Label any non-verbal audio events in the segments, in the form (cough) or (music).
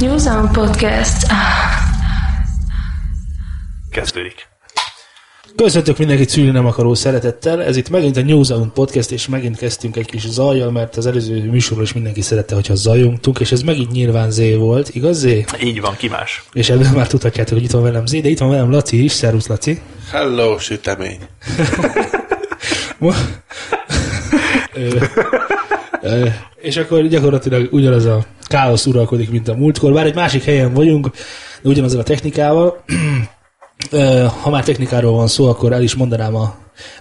New Sound Podcast. Kezdődik. Köszöntök mindenkit szülni nem akaró szeretettel. Ez itt megint a New Sound Podcast, és megint kezdtünk egy kis zajjal, mert az előző műsorban is mindenki szerette, hogyha zajongtunk, és ez megint nyilván Zé volt, igaz Zé? Így van, ki más? És ebből már tudhatjátok, hogy itt van velem Zé, de itt van velem Laci is. Szervusz, Laci. Hello, sütemény. (laughs) (laughs) Ö, és akkor gyakorlatilag ugyanaz a káosz uralkodik, mint a múltkor. Bár egy másik helyen vagyunk, de ugyanazzal a technikával. Ö, (clears throat) Ha már technikáról van szó, akkor el is mondanám a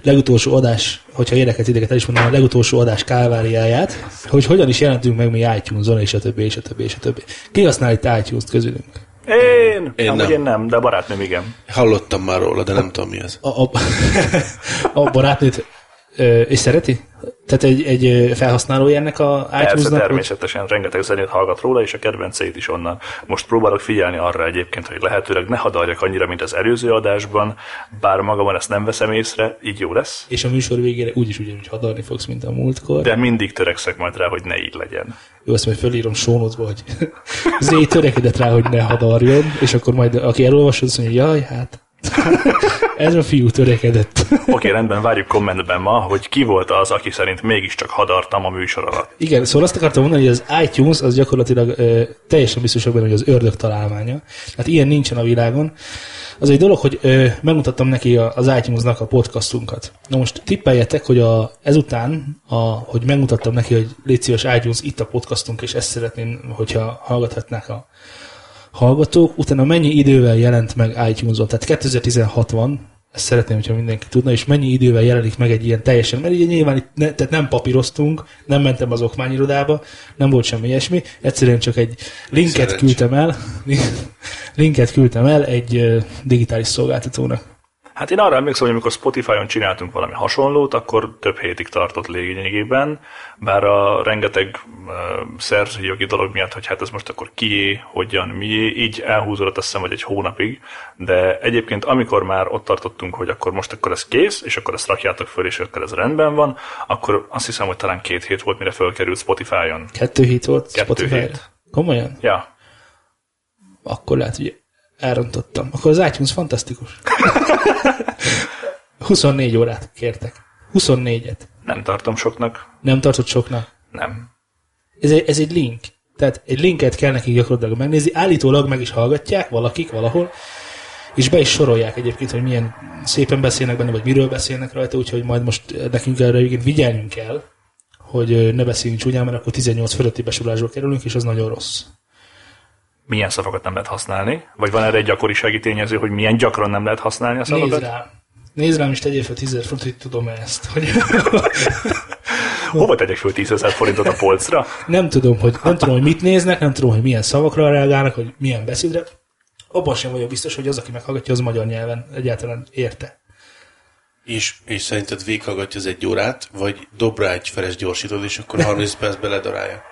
legutolsó adás, hogyha érdekelt titeket, el is mondanám a legutolsó adás káváriáját, hogy hogyan is jelentünk meg mi iTunes-on, és a többi, és a többi, és a többi. Ki használ itt iTunes-t közülünk? Én? Én Amúgy nem. én nem, de barátnőm igen. Hallottam már róla, de nem tudom mi az. A, a, (laughs) a barátnőt, ö, és szereti? Tehát egy, egy felhasználója ennek a Persze, iTunes-nak? hogy- természetesen rengeteg zenét hallgat róla, és a kedvenceit is onnan. Most próbálok figyelni arra egyébként, hogy lehetőleg ne hadarjak annyira, mint az előző adásban, bár magamon ezt nem veszem észre, így jó lesz. És a műsor végére úgyis ugyanúgy hadarni fogsz, mint a múltkor. De mindig törekszek majd rá, hogy ne így legyen. Jó, azt majd fölírom sónodba, hogy (laughs) Zé törekedett rá, hogy ne hadarjon, és akkor majd aki elolvasod, azt mondja, jaj, hát ez a fiú törekedett. Oké, rendben, várjuk kommentben ma, hogy ki volt az, aki szerint mégiscsak hadartam a műsor alatt. Igen, szóval azt akartam mondani, hogy az iTunes az gyakorlatilag ö, teljesen biztos vagyok benne, hogy az ördög találmánya. Hát ilyen nincsen a világon. Az egy dolog, hogy ö, megmutattam neki az iTunes-nak a podcastunkat. Na most tippeljetek, hogy a, ezután, a, hogy megmutattam neki, hogy légy szíves iTunes, itt a podcastunk, és ezt szeretném, hogyha hallgathatnák a hallgatók, utána mennyi idővel jelent meg iTunes-on. Tehát 2016 van, ezt szeretném, hogyha mindenki tudna, és mennyi idővel jelenik meg egy ilyen teljesen, mert ugye nyilván itt ne, tehát nem papíroztunk, nem mentem az okmányirodába, nem volt semmi ilyesmi, egyszerűen csak egy linket Szerencsé. küldtem el, (laughs) linket küldtem el egy digitális szolgáltatónak. Hát én arra emlékszem, hogy amikor Spotify-on csináltunk valami hasonlót, akkor több hétig tartott lényegében, bár a rengeteg uh, szerzői jogi dolog miatt, hogy hát ez most akkor kié, hogyan, mié, így elhúzódott azt hiszem, hogy egy hónapig, de egyébként amikor már ott tartottunk, hogy akkor most akkor ez kész, és akkor ezt rakjátok föl, és akkor ez rendben van, akkor azt hiszem, hogy talán két hét volt, mire fölkerült Spotify-on. Kettő hét volt Kettő Spotify-ra. hét. Komolyan? Ja, Akkor lehet, hogy elrontottam. Akkor az iTunes fantasztikus. (laughs) 24 órát kértek. 24-et. nem tartom soknak, Nem tartott soknak. nem. Ez egy, ez egy link. Tehát egy linket kell nekik gyakorlatilag megnézni. Állítólag meg is hallgatják valakik valahol, és be is sorolják egyébként, hogy milyen szépen beszélnek benne, vagy miről beszélnek rajta, úgyhogy majd most nekünk erre igen vigyelnünk kell, hogy ö, ne beszéljünk csúnyán, mert akkor 18 fölötti besorolásba kerülünk, és az nagyon rossz. Milyen szavakat nem lehet használni? Vagy van erre egy gyakorisági tényező, hogy milyen gyakran nem lehet használni a szavakat? Nézd rám. Nézd rám, és tegyél fel 10 font, hogy tudom ezt. Hogy (laughs) Hova tegyek föl 10 ezer forintot a polcra? nem tudom, hogy nem tudom, hogy mit néznek, nem tudom, hogy milyen szavakra reagálnak, hogy milyen beszédre. Abban sem vagyok biztos, hogy az, aki meghallgatja, az magyar nyelven egyáltalán érte. És, és szerinted végighallgatja az egy órát, vagy dob rá egy feles gyorsítod, és akkor 30 percbe ledarálja.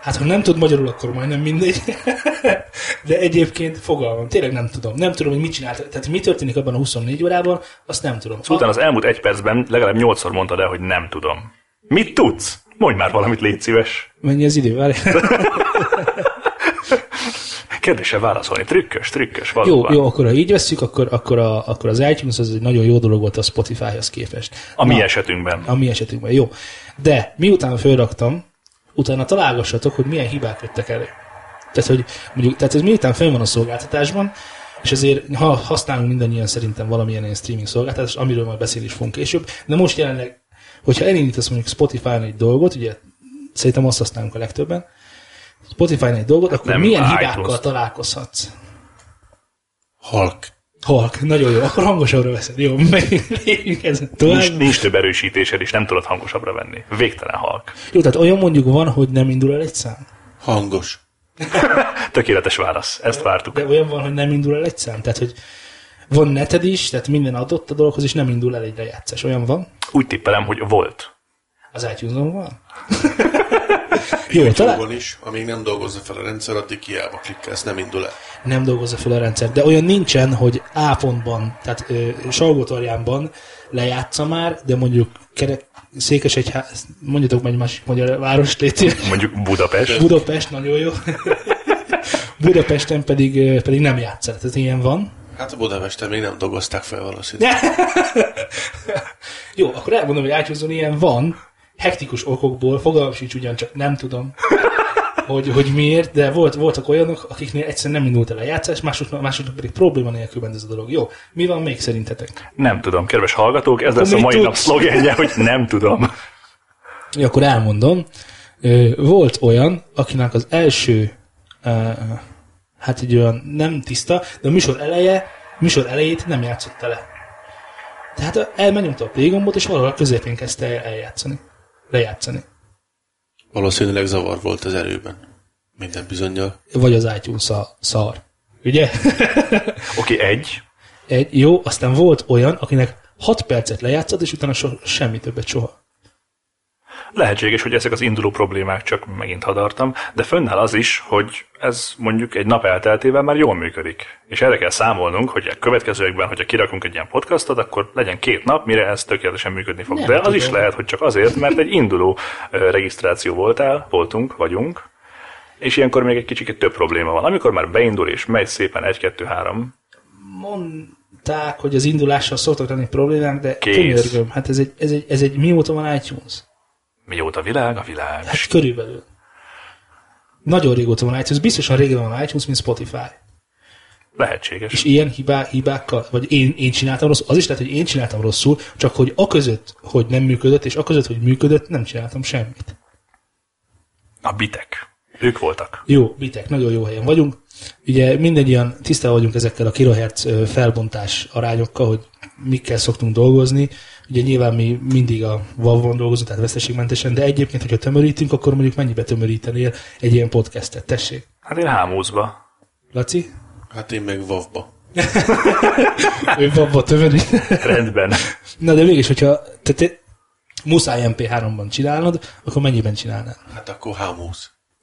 Hát, ha nem tud magyarul, akkor majdnem mindegy. (laughs) De egyébként fogalmam, tényleg nem tudom. Nem tudom, hogy mit csinált. Tehát mi történik abban a 24 órában, azt nem tudom. Utána az elmúlt egy percben legalább nyolcszor mondtad el, hogy nem tudom. Mit tudsz? Mondj már valamit, légy szíves. Mennyi az idő? Várj. (laughs) Kérdése válaszolni. Trükkös, trükkös, Jó, valóban. jó, akkor ha így vesszük, akkor, akkor, a, akkor az iTunes az egy nagyon jó dolog volt a Spotify-hoz képest. A mi Na, esetünkben. A mi esetünkben, jó. De miután felraktam, utána találgassatok, hogy milyen hibák jöttek elő. Tehát, hogy mondjuk, tehát ez miután fenn van a szolgáltatásban, és ezért ha használunk mindannyian szerintem valamilyen ilyen streaming szolgáltatást, amiről majd beszélni is fogunk később, de most jelenleg, hogyha elindítasz mondjuk Spotify-on egy dolgot, ugye szerintem azt használunk a legtöbben, Spotify-on egy dolgot, akkor nem milyen hibákkal találkozhatsz? Halk. Halk, nagyon jó, akkor hangosabbra veszed. Jó, (laughs) megyünk ezen tovább. Nincs, nincs több erősítésed, és nem tudod hangosabbra venni. Végtelen halk. Jó, tehát olyan mondjuk van, hogy nem indul el egy szám. Hangos. (laughs) Tökéletes válasz. Ezt vártuk. De olyan van, hogy nem indul el egy szám. Tehát, hogy van neted is, tehát minden adott a dologhoz, és nem indul el egy lejátszás. Olyan van? Úgy tippelem, hogy volt. Az itunes van? (laughs) Jó, talán is, amíg nem dolgozza fel a rendszer, addig hiába klikkelsz, nem indul el. nem dolgozza fel a rendszer. De olyan nincsen, hogy A pontban, tehát ö, Salgótarjánban lejátsza már, de mondjuk kerek, Székesegyház, mondjatok meg egy másik magyar város, szíves. Mondjuk Budapest. Budapest, nagyon jó. (laughs) Budapesten pedig, pedig nem játszott. Tehát ilyen van. Hát a Budapesten még nem dolgozták fel valószínűleg. (laughs) Jó, akkor elmondom, hogy iTunes-on ilyen van, hektikus okokból, fogalmam sincs ugyancsak, nem tudom, hogy, hogy miért, de volt, voltak olyanok, akiknél egyszerűen nem indult el a játszás, másoknak, másoknak pedig probléma nélkül ment ez a dolog. Jó, mi van még szerintetek? Nem tudom, kedves hallgatók, ez lesz a mai tudsz? nap szlogenje, hogy nem tudom. Ja, akkor elmondom. Volt olyan, akinek az első, hát egy olyan nem tiszta, de a műsor eleje, műsor elejét nem játszott le. Tehát elmenjünk a playgombot, és valahol a közepén kezdte el eljátszani. Lejátszani. Valószínűleg zavar volt az erőben. Minden bizonyal. Vagy az iTunes a szar. Ugye? (laughs) Oké, okay, egy. Egy, jó, aztán volt olyan, akinek 6 percet lejátszott, és utána so, semmi többet soha. Lehetséges, hogy ezek az induló problémák csak megint hadartam, de fönnáll az is, hogy ez mondjuk egy nap elteltével már jól működik. És erre kell számolnunk, hogy a következőekben, hogyha kirakunk egy ilyen podcastot, akkor legyen két nap, mire ez tökéletesen működni fog. Nem de az tudom. is lehet, hogy csak azért, mert egy induló regisztráció voltál, voltunk, vagyunk, és ilyenkor még egy kicsit több probléma van. Amikor már beindul és megy szépen 1, 2, 3, Mondták, hogy az indulással szoktak lenni problémák, de könyörgöm, hát ez egy, ez egy, ez egy mióta van iTunes? Mióta világ, a világ. Hát körülbelül. Nagyon régóta van iTunes, biztosan régebben van iTunes, mint Spotify. Lehetséges. És ilyen hibá, hibákkal, vagy én, én csináltam rosszul, az is lehet, hogy én csináltam rosszul, csak hogy aközött, hogy nem működött, és aközött, hogy működött, nem csináltam semmit. A bitek. Ők voltak. Jó, bitek, nagyon jó helyen vagyunk. Ugye mindannyian tisztában vagyunk ezekkel a kilohertz felbontás arányokkal, hogy mikkel szoktunk dolgozni. Ugye nyilván mi mindig a WAV-on dolgozunk, tehát veszteségmentesen, de egyébként, hogyha tömörítünk, akkor mondjuk mennyibe tömörítenél egy ilyen podcastet? Tessék. Hát én hámúzba. Laci? Hát én meg Vavba. (laughs) Ő babba tömörít. Rendben. Na de mégis, hogyha te, te muszáj MP3-ban csinálnod, akkor mennyiben csinálnád? Hát akkor H20.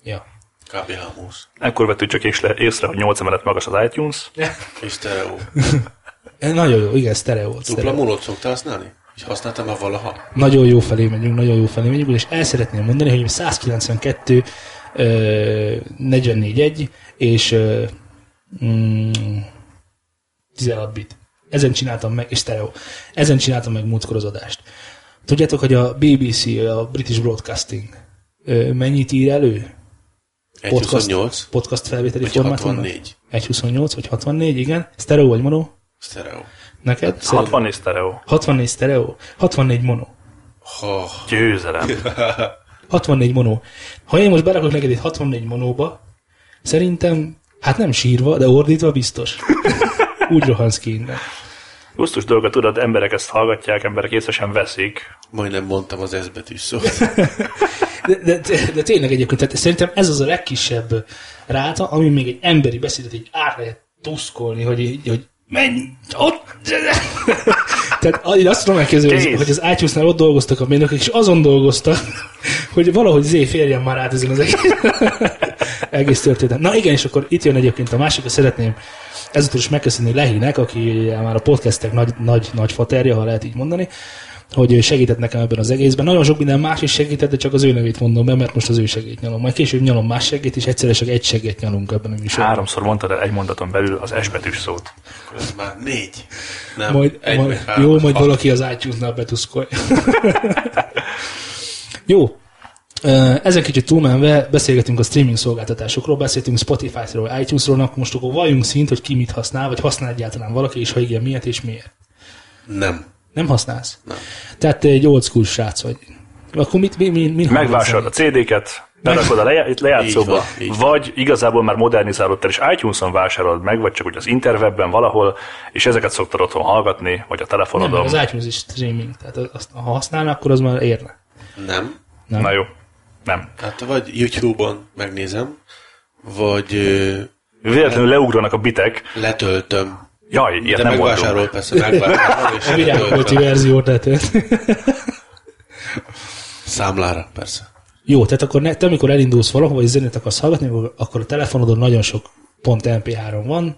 Ja. Kb. H20. Ekkor vettük csak észre, észre, hogy 8 emelet magas az iTunes. És stereo. (laughs) Nagyon jó, igen, sztereó. Dupla sztereó. monót szoktál használni? És használtam már valaha? Nagyon jó felé megyünk, nagyon jó felé megyünk, és el szeretném mondani, hogy 192 ö, 44.1 és ö, mm, 16 bit. Ezen csináltam meg, és stereo. Ezen csináltam meg múltkor az adást. Tudjátok, hogy a BBC, a British Broadcasting mennyit ír elő? 128. Podcast felvételi Vagy formátumban? 64. 1.28 vagy 64, igen. Stereo vagy mono? Stereo. Neked? 64 sztereó. 64 stereo? 64 mono. Ha, Győzelem. (laughs) 64 monó. Ha én most berakok neked egy 64 monóba, szerintem, hát nem sírva, de ordítva biztos. Úgy rohansz ki innen. Gusztus dolga, tudod, emberek ezt hallgatják, emberek észre sem veszik. majdnem mondtam az S betűs szót. (laughs) De, de, de, de tényleg egyébként, tehát szerintem ez az a legkisebb ráta, ami még egy emberi beszédet így át lehet tuszkolni, hogy, így, hogy menj, ott! (laughs) Tehát én azt tudom elképzelni, hogy- az iTunes-nál ott dolgoztak a mérnökök, és azon dolgoztak, (laughs) hogy valahogy zé férjen már át ezen az egész, (laughs) egész történet. Na igen, és akkor itt jön egyébként a másik, szeretném ezúttal is megköszönni Lehinek, aki már a podcastek nagy, nagy, nagy faterja, ha lehet így mondani, hogy segített nekem ebben az egészben. Nagyon sok minden más is segített, de csak az ő nevét mondom be, mert most az ő segít nyalom. Majd később nyalom más segít, és egyszerre csak egy segít nyalunk ebben a műsorban. Háromszor mondtad el egy mondaton belül az S betűs szót. Ez már négy. Nem, Majd, egy majd, három, jó, majd hat. valaki az iTunes-nál betuszkolja. (laughs) jó. Ö, Ezen kicsit túlmenve beszélgetünk a streaming szolgáltatásokról, beszéltünk Spotify-ról, iTunes-ról, akkor most akkor valljunk szint, hogy ki mit használ, vagy használ egyáltalán valaki, és ha igen, miért és miért. Nem. Nem használsz? Nem. Tehát te egy old school srác vagy. Akkor mit, mi, mi, mi Megvásárolod a CD-ket, berakod a lejá- lejátszóba, Így van, így vagy igazából már modernizálódtál, és iTunes-on vásárolod meg, vagy csak úgy az interwebben valahol, és ezeket szoktad otthon hallgatni, vagy a Nem, telefonodon. mert az iTunes is streaming, tehát azt, ha használna, akkor az már érne. Nem. Nem. Na jó. Nem. Hát vagy YouTube-on megnézem, vagy Véletlenül leugranak a bitek. letöltöm. Jaj, ilyet De nem megvásárol persze, megvásárol, és letöltöm. verziót letölt. Számlára, persze. Jó, tehát akkor ne, te amikor elindulsz valahova, és zenét akarsz hallgatni, akkor- a telefonodon nagyon sok pont MP3 van,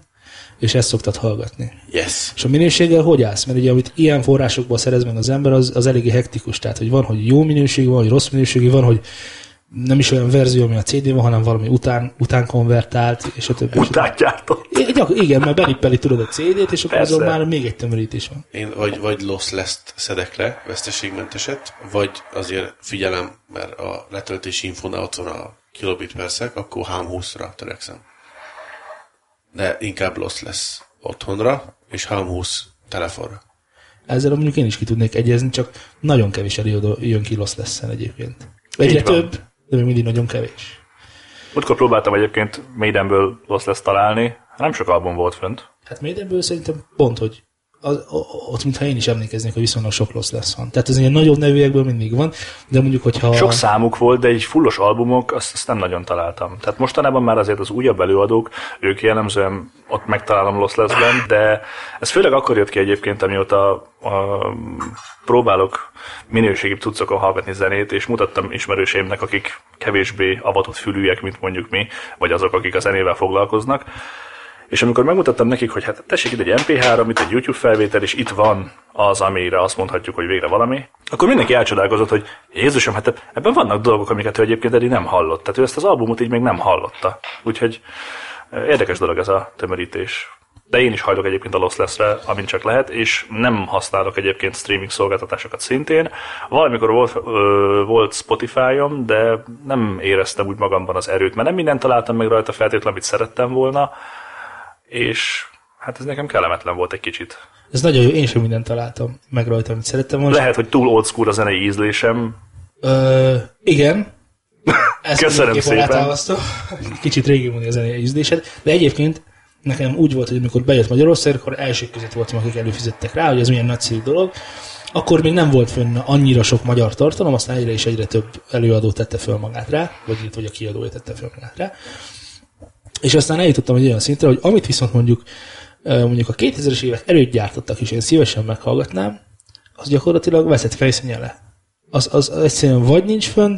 és ezt szoktad hallgatni. Yes. És a minőséggel hogy állsz? Mert ugye, amit ilyen forrásokból szerez meg az ember, az, az eléggé hektikus. Tehát, hogy van, hogy jó minőségű, van, hogy rossz minőségű, van, hogy nem is olyan verzió, ami a CD van, hanem valami után, után konvertált, és a többi. Után gyártott. Igen, mert belippeli tudod a CD-t, és akkor Persze. azon már még egy tömörítés van. Én vagy, vagy lossless szedek le, veszteségmenteset, vagy azért figyelem, mert a letöltési infónál ott van a kilobit per szek, akkor HAM 20-ra törekszem. De inkább lossless otthonra, és HAM 20 telefonra. Ezzel mondjuk én is ki tudnék egyezni, csak nagyon kevés előadó jön ki lesz egyébként. Egyre több, de még mindig nagyon kevés. Múltkor próbáltam egyébként Maidenből Lost lesz találni. Nem sok album volt fönt. Hát Maidenből szerintem pont, hogy az, ott mintha én is emlékeznék, hogy viszonylag sok Lost lesz van. Tehát az ilyen nagyobb nevűekből mindig van, de mondjuk, hogyha... Sok számuk volt, de egy fullos albumok, azt, azt nem nagyon találtam. Tehát mostanában már azért az újabb előadók, ők jellemzően ott megtalálom Lost Less-ben, de ez főleg akkor jött ki egyébként, amióta a, próbálok minőségi cuccokon hallgatni zenét, és mutattam ismerőseimnek, akik kevésbé avatott fülűek, mint mondjuk mi, vagy azok, akik a zenével foglalkoznak, és amikor megmutattam nekik, hogy hát tessék itt egy MP3, itt egy YouTube felvétel, és itt van az, amire azt mondhatjuk, hogy végre valami, akkor mindenki elcsodálkozott, hogy Jézusom, hát ebben vannak dolgok, amiket ő egyébként eddig nem hallott. Tehát ő ezt az albumot így még nem hallotta. Úgyhogy eh, érdekes dolog ez a tömörítés. De én is hajlok egyébként a Lossless-re, amint csak lehet, és nem használok egyébként streaming szolgáltatásokat szintén. Valamikor volt, ö, volt Spotify-om, de nem éreztem úgy magamban az erőt, mert nem mindent találtam meg rajta feltétlenül, amit szerettem volna, és hát ez nekem kellemetlen volt egy kicsit. Ez nagyon jó, én sem mindent találtam meg rajta, amit szerettem volna. Lehet, hogy túl old school a zenei ízlésem. Ö, igen. (laughs) Ezt Köszönöm szépen. (laughs) Kicsit régi mondja a zenei ízlésed. De egyébként nekem úgy volt, hogy amikor bejött Magyarország, akkor elsők között voltam, akik előfizettek rá, hogy ez milyen nagyszerű dolog. Akkor még nem volt fönn annyira sok magyar tartalom, aztán egyre és egyre több előadó tette föl magát rá, vagy, vagy a kiadója tette föl magát rá. És aztán eljutottam egy olyan szintre, hogy amit viszont mondjuk mondjuk a 2000-es évek előtt gyártottak, és én szívesen meghallgatnám, az gyakorlatilag veszett fejszínyele. Az, az egyszerűen vagy nincs fönn,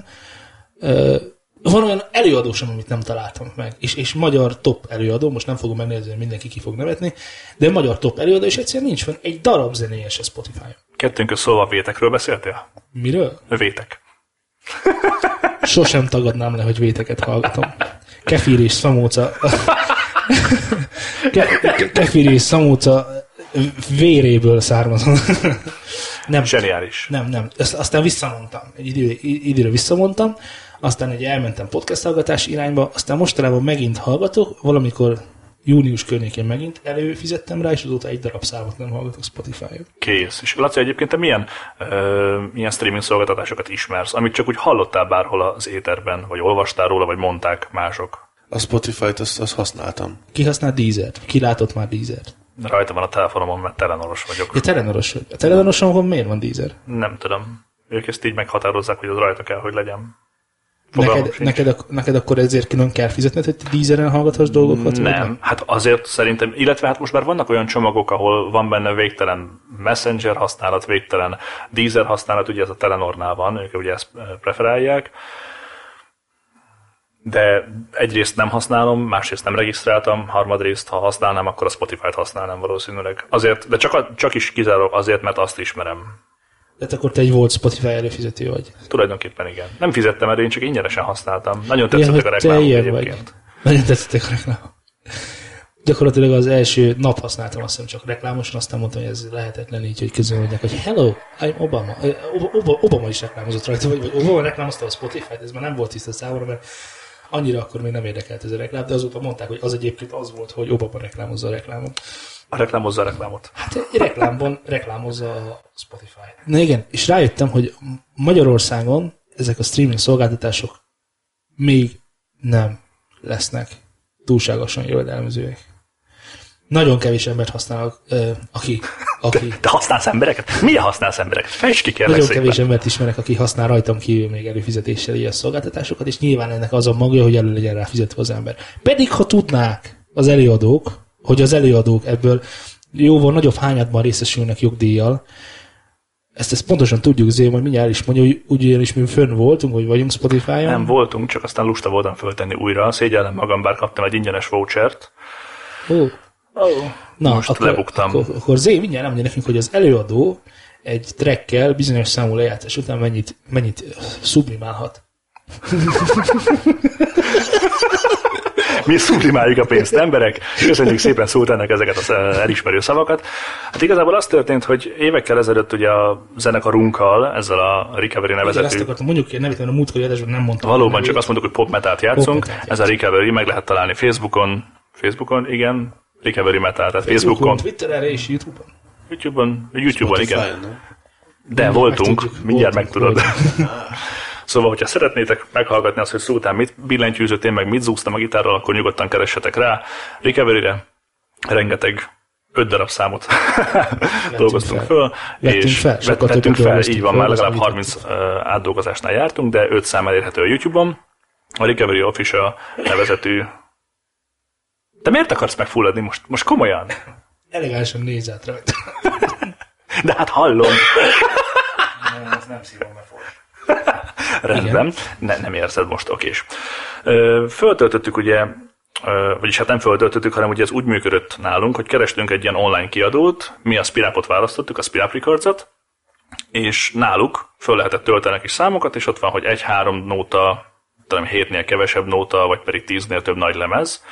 van olyan előadó sem, amit nem találtam meg, és, és magyar top előadó, most nem fogom megnézni, hogy mindenki ki fog nevetni, de magyar top előadó, és egyszerűen nincs fönn egy darab zenéje se Spotify-on. Kettőnk szólva vétekről beszéltél? Miről? Vétek. Sosem tagadnám le, hogy véteket hallgatom. Kefir és szamóca. Ke- ke- kefir és szamóca véréből származom. Nem, Zseniális. nem, nem. Ezt aztán visszamondtam. Egy idő, időre visszamondtam, aztán egy elmentem podcast hallgatás irányba, aztán mostanában megint hallgatok, valamikor június környékén megint előfizettem rá, és azóta egy darab számot nem hallgatok Spotify-on. Kész. És Laci, egyébként te milyen, ö, milyen streaming szolgáltatásokat ismersz, amit csak úgy hallottál bárhol az éterben, vagy olvastál róla, vagy mondták mások? A Spotify-t azt, azt használtam. Ki használ Deezer-t? Ki látott már Deezer-t? Rajta van a telefonomon, mert telenoros vagyok. Ja, telenoros vagy. A telenoroson még van Deezer? Nem tudom. Ők ezt így meghatározzák, hogy az rajta kell, hogy legyen. Neked, neked, ak- neked, akkor ezért külön kell fizetned, hogy te Deezeren hallgathass dolgokat? vagy Nem, hát azért szerintem, illetve hát most már vannak olyan csomagok, ahol van benne végtelen Messenger használat, végtelen Deezer használat, ugye ez a Telenornál van, ők ugye ezt eh, preferálják, de egyrészt nem használom, másrészt nem regisztráltam, harmadrészt, ha használnám, akkor a Spotify-t használnám valószínűleg. Azért, de csak, a, csak is kizárólag azért, mert azt ismerem. Tehát akkor te egy volt Spotify előfizető vagy. Tulajdonképpen igen. Nem fizettem erre, én csak ingyenesen használtam. Nagyon tetszettek a te reklámok egyébként. vagy. Nagyon tetszettek a reklámok. Gyakorlatilag az első nap használtam azt hiszem csak reklámosan, aztán mondtam, hogy ez lehetetlen így, hogy közölődnek, hogy hello, I'm Obama. Ö, Ob- Ob- Obama is reklámozott rajta, vagy Obama reklámozta a Spotify-t, ez már nem volt tiszta számomra, mert annyira akkor még nem érdekelt ez a reklám, de azóta mondták, hogy az egyébként az volt, hogy Obama reklámozza a reklámot. A reklámozza a reklámot. Hát egy reklámban reklámozza a Spotify. Na igen, és rájöttem, hogy Magyarországon ezek a streaming szolgáltatások még nem lesznek túlságosan jövedelmezőek. Nagyon kevés embert használok, aki, aki Te használsz embereket? Milyen használsz embereket? Fejtsd ki kérlek nagyon szépen. kevés embert ismerek, aki használ rajtam kívül még előfizetéssel ilyen szolgáltatásokat, és nyilván ennek az a magja, hogy elő legyen rá fizetve az ember. Pedig, ha tudnák az előadók, hogy az előadók ebből jóval nagyobb hányadban részesülnek jogdíjjal, ezt, ezt pontosan tudjuk, Zé, majd mindjárt is mondja, hogy ugyanis mi fönn voltunk, vagy vagyunk Spotify-on. Nem voltunk, csak aztán lusta voltam föltenni újra. Szégyellem magam, bár kaptam egy ingyenes vouchert. Ó, Oh. Na, Most akkor, lebuktam. Akkor, akkor Zé, mindjárt elmondja nekünk, hogy az előadó egy trackkel bizonyos számú lejátszás után mennyit, mennyit szublimálhat. (laughs) Mi szublimáljuk a pénzt, emberek. Köszönjük szépen Szultánnak ezeket az eh, elismerő szavakat. Hát igazából az történt, hogy évekkel ezelőtt ugye a zenekarunkkal, ezzel a Recovery Igen, azt nevezetű, akartam, mondjuk a nevét, mert a múltkori adásban nem mondtam. valóban csak azt mondtuk, hogy pop metalt játszunk. Pop Ez a Recovery, meg lehet találni Facebookon. Facebookon, igen. Recovery metal, tehát Facebookon, Twitteren és YouTube-on. YouTube-on, YouTube-on, igen. De voltunk, tudjuk, mindjárt voltunk, megtudod. (laughs) szóval, hogyha szeretnétek meghallgatni azt, hogy Szultán mit billentyűzött, én meg mit zúztam a gitárral, akkor nyugodtan keressetek rá. Recovery-re rengeteg öt darab számot dolgoztunk fel. föl, Vettünk és fel, vettünk fel, így van, föl, már legalább mit 30 uh, átdolgozásnál jártunk, de 5 szám elérhető a YouTube-on. A Recovery Official nevezetű de miért akarsz megfulladni most? Most komolyan? Elegánsan néz át rajta. (laughs) De hát hallom. Ez nem szívom meg Rendben, ne, nem érzed most, okés. Föltöltöttük ugye, vagyis hát nem föltöltöttük, hanem ugye ez úgy működött nálunk, hogy kerestünk egy ilyen online kiadót, mi a Spirapot választottuk, a Spirap Records-ot, és náluk föl lehetett tölteni a kis számokat, és ott van, hogy egy-három nóta, talán hétnél kevesebb nóta, vagy pedig tíznél több nagy lemez.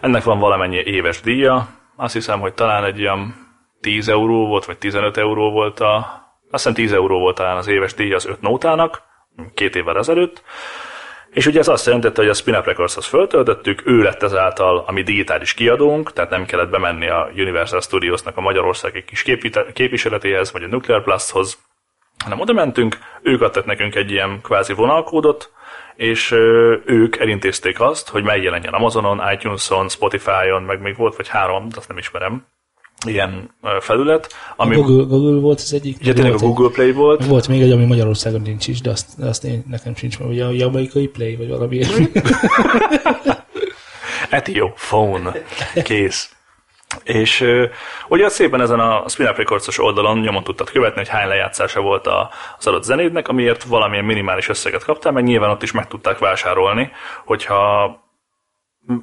Ennek van valamennyi éves díja, azt hiszem, hogy talán egy ilyen 10 euró volt, vagy 15 euró volt a, azt hiszem 10 euró volt talán az éves díja az öt nótának, két évvel ezelőtt, és ugye ez azt jelentette, hogy a Spin-Up Records-hoz föltöltöttük, ő lett ezáltal a mi digitális kiadónk, tehát nem kellett bemenni a Universal Studios-nak a Magyarországi kis képviseletéhez, vagy a Nuclear Blasthoz, hanem oda mentünk, ők adtak nekünk egy ilyen kvázi vonalkódot, és ők elintézték azt, hogy megjelenjen Amazonon, iTunes-on, Spotify-on, meg még volt vagy három, de azt nem ismerem, ilyen felület, ami Google, Google volt az egyik. ugye tényleg a Google Play volt, Volt még egy, ami Magyarországon nincs is, de azt, azt én, nekem sincs meg. Ugye a jamaikai play, vagy valami ilyesmi. (laughs) Etio, phone, kész. És ö, ugye szépen ezen a Spin Up Records-os oldalon nyomon tudtad követni, hogy hány lejátszása volt a- az adott zenédnek, amiért valamilyen minimális összeget kaptál, meg nyilván ott is meg tudták vásárolni, hogyha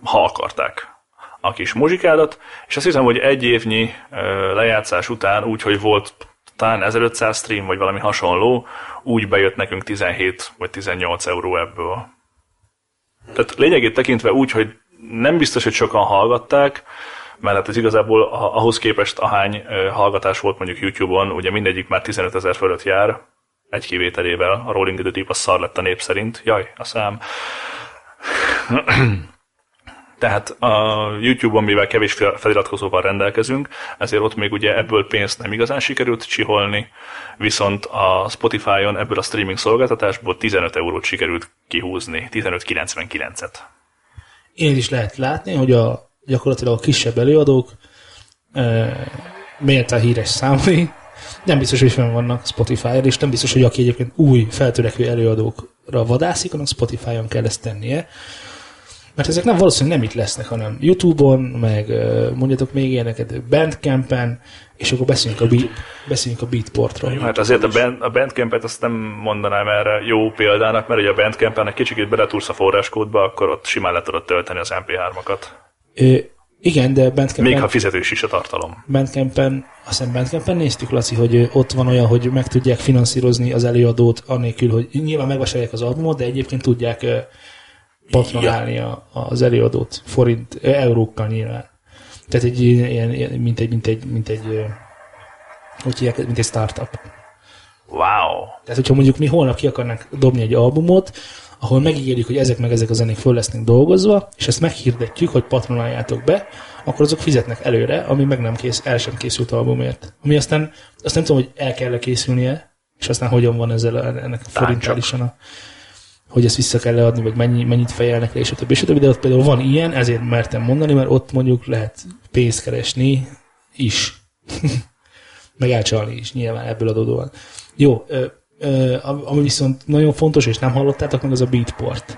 ha akarták a kis muzsikádat, és azt hiszem, hogy egy évnyi lejátszás után, úgy, hogy volt talán 1500 stream, vagy valami hasonló, úgy bejött nekünk 17 vagy 18 euró ebből. Tehát lényegét tekintve úgy, hogy nem biztos, hogy sokan hallgatták, mert hát ez igazából a- ahhoz képest ahány hallgatás volt mondjuk YouTube-on, ugye mindegyik már 15 ezer fölött jár, egy kivételével, a Rolling in the Deep az szar lett a nép szerint. Jaj, a szám. Tehát a YouTube-on, mivel kevés fel- feliratkozóval rendelkezünk, ezért ott még ugye ebből pénzt nem igazán sikerült csiholni, viszont a Spotify-on ebből a streaming szolgáltatásból 15 eurót sikerült kihúzni, 15,99-et. Én is lehet látni, hogy a gyakorlatilag a kisebb előadók e, méltán híres számai, nem biztos, hogy fenn vannak Spotify-on, és nem biztos, hogy aki egyébként új, feltörekvő előadókra vadászik, annak Spotify-on kell ezt tennie. Mert ezek nem valószínűleg nem itt lesznek, hanem YouTube-on, meg mondjatok még ilyeneket, Bandcampen, és akkor beszéljünk a, beat, beszéljünk a Beatportról. Hát azért a, band, a Bandcampet azt nem mondanám erre jó példának, mert ugye a Bandcampen egy kicsit beletúrsz a forráskódba, akkor ott simán le tudod tölteni az MP3-akat. Ö, igen, de Bandcampen... Még ha fizetős is a tartalom. Bandcampen, azt hiszem Bandcampen néztük, Laci, hogy ott van olyan, hogy meg tudják finanszírozni az előadót, anélkül, hogy nyilván megvásárolják az albumot, de egyébként tudják patronálni a, az előadót forint, eurókkal nyilván. Tehát egy ilyen, ilyen mint egy, mint egy, mint egy, hogy hívják, mint egy startup. Wow! Tehát, hogyha mondjuk mi holnap ki akarnánk dobni egy albumot, ahol megígérjük, hogy ezek meg ezek a zenék föl lesznek dolgozva, és ezt meghirdetjük, hogy patronáljátok be, akkor azok fizetnek előre, ami meg nem kész, el sem készült albumért. Ami aztán, azt nem tudom, hogy el kell készülnie, és aztán hogyan van ezzel ennek a forinttal is a, hogy ezt vissza kell leadni, vagy mennyi, mennyit fejelnek le, és a többi, és a többi, de ott például van ilyen, ezért mertem mondani, mert ott mondjuk lehet pénzt keresni is. (laughs) meg elcsalni is, nyilván ebből adódóan. Jó, ö, ö, ami viszont nagyon fontos, és nem hallottátok meg, az a beatport.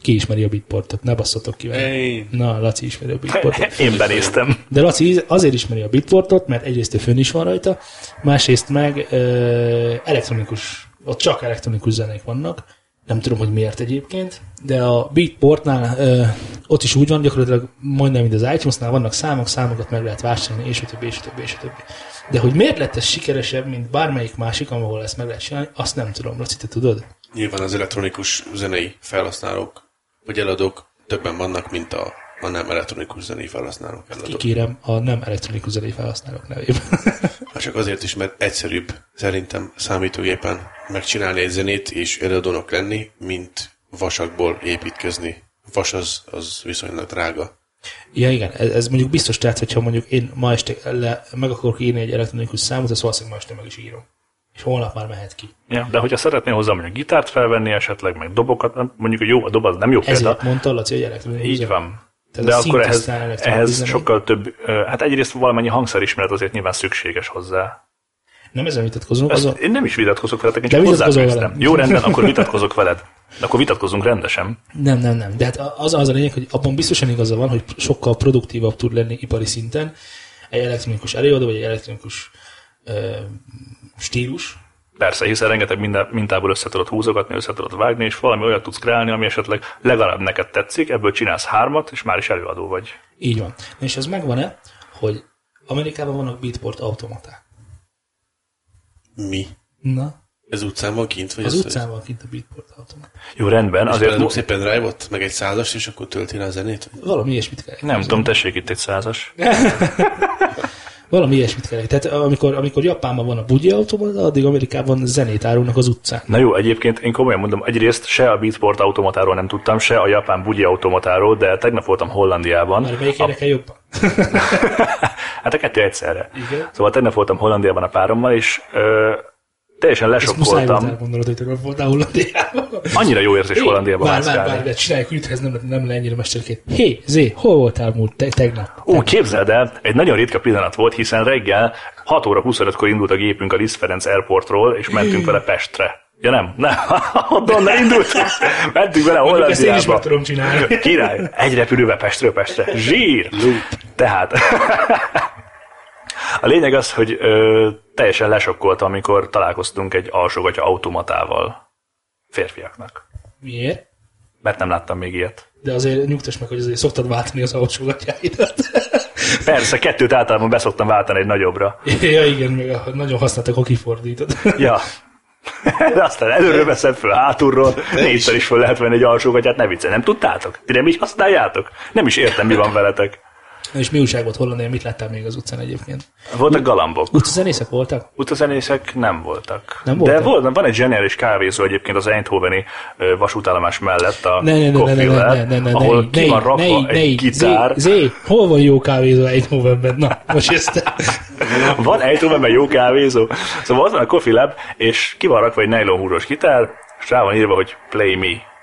Ki ismeri a beatportot? Ne basszatok ki vele. Na, Laci ismeri a beatportot. (laughs) Én benéztem. De Laci azért ismeri a beatportot, mert egyrészt ő fönn is van rajta, másrészt meg ö, elektronikus, ott csak elektronikus zenék vannak, nem tudom, hogy miért egyébként, de a Beatportnál ö, ott is úgy van, gyakorlatilag majdnem, mint az iTunes-nál vannak számok, számokat meg lehet vásárolni, és a többi, és a többi, és a többi. De hogy miért lett ez sikeresebb, mint bármelyik másik, ahol ezt meg lehet csinálni, azt nem tudom. Laci, te tudod? Nyilván az elektronikus zenei felhasználók, vagy eladók többen vannak, mint a, a nem elektronikus zenei felhasználók eladók. Kikérem a nem elektronikus zenei felhasználók nevében. (laughs) Hát csak azért is, mert egyszerűbb szerintem számítógépen megcsinálni egy zenét és eladónak lenni, mint vasakból építkezni. Vas az, az viszonylag drága. Ja, igen, ez, ez mondjuk biztos tehát, hogyha mondjuk én ma este le, meg akarok írni egy elektronikus számot, azt valószínűleg ma este meg is írom. És holnap már mehet ki. Ja, de hogyha szeretnél hozzá mondjuk gitárt felvenni esetleg, meg dobokat, mondjuk jó, a dob az nem jó példa. Ezért mondta Laci, hogy elektronikus Így zene. van. Tehát De akkor ehhez, ehhez sokkal több, hát egyrészt valamennyi hangszerismeret azért nyilván szükséges hozzá. Nem ezen vitatkozunk, az Ezt a, én nem is vitatkozok veled, én csak hozzáfűztem. Jó, rendben, akkor vitatkozok veled. Akkor vitatkozunk rendesen. Nem, nem, nem. De hát az az a lényeg, hogy abban biztosan igaza van, hogy sokkal produktívabb tud lenni ipari szinten egy elektronikus előadó, vagy egy elektronikus ö, stílus. Persze, hiszen rengeteg minden, mintából össze tudod húzogatni, össze tudod vágni, és valami olyat tudsz kreálni, ami esetleg legalább neked tetszik, ebből csinálsz hármat, és már is előadó vagy. Így van. És ez megvan-e, hogy Amerikában vannak beatport automaták? Mi? Na, Ez utcán van kint? Vagy az ez- utcán van kint a beatport automat. Jó, rendben, És azért mo- egy pendrive-ot, meg egy százast, és akkor tölti rá a zenét? Valami ilyesmit kell. nem tudom, tessék itt egy százas. (laughs) Valami ilyesmit kell. Tehát amikor, amikor Japánban van a bugyi automata, addig Amerikában zenét árulnak az utcán. Na jó, egyébként én komolyan mondom, egyrészt se a Beatport automatáról nem tudtam, se a japán bugyi automatáról, de tegnap voltam Hollandiában. Már melyik érdekel jobban? (laughs) Hát a kettő egyszerre. Igen. Szóval tegnap voltam Hollandiában a párommal, és ö, teljesen Ezt muszáj volt lesokkoltam. hogy tegnap voltál Hollandiában. Annyira jó érzés Hollandiában mászkálni. várj, de csináljuk ez nem, nem le ennyire mesterként. Hé, Zé, hol voltál múlt te, tegnap? Ó, képzeld el, egy nagyon ritka pillanat volt, hiszen reggel 6 óra 25-kor indult a gépünk a Liszt Ferenc Airportról, és mentünk vele Pestre. Ja nem, nem, onnan indultunk, mentünk vele Mondjuk ezt én is meg Hollandiába. tudom csinálni. Király, egy repülővel Pestről Pestre. Zsír! Tehát a lényeg az, hogy ö, teljesen lesokkoltam, amikor találkoztunk egy alsógatya automatával férfiaknak. Miért? Mert nem láttam még ilyet. De azért nyugtass meg, hogy azért szoktad váltani az alsógatjáidat. Persze, kettőt általában beszoktam váltani egy nagyobbra. ja, igen, meg a, nagyon használtak, a kifordítod. Ja. De aztán előről veszed föl, hátulról, négyszer is föl lehet venni egy alsógatyát, ne viccelj, nem tudtátok? Ti nem így használjátok? Nem is értem, mi van veletek. Na és mi újság volt Hollandia, mit láttál még az utcán egyébként? Voltak galambok. Utcazenészek voltak? Utazenészek nem voltak. Nem De voltak? volt, van egy zseniális kávézó egyébként az Eindhoveni vasútállomás mellett a Ne, ne, ne, ne, ne, ne, ne, ne, ne, ahol ne, ki van rakva ne, ne, egy gitár. Zé, Zé, hol van jó kávézó Eindhovenben? Na, most ezt... (laughs) Van Eindhovenben jó kávézó. Szóval ott van a Coffee Lab, és ki van rakva egy nylon húros gitár, és rá van írva, hogy play me.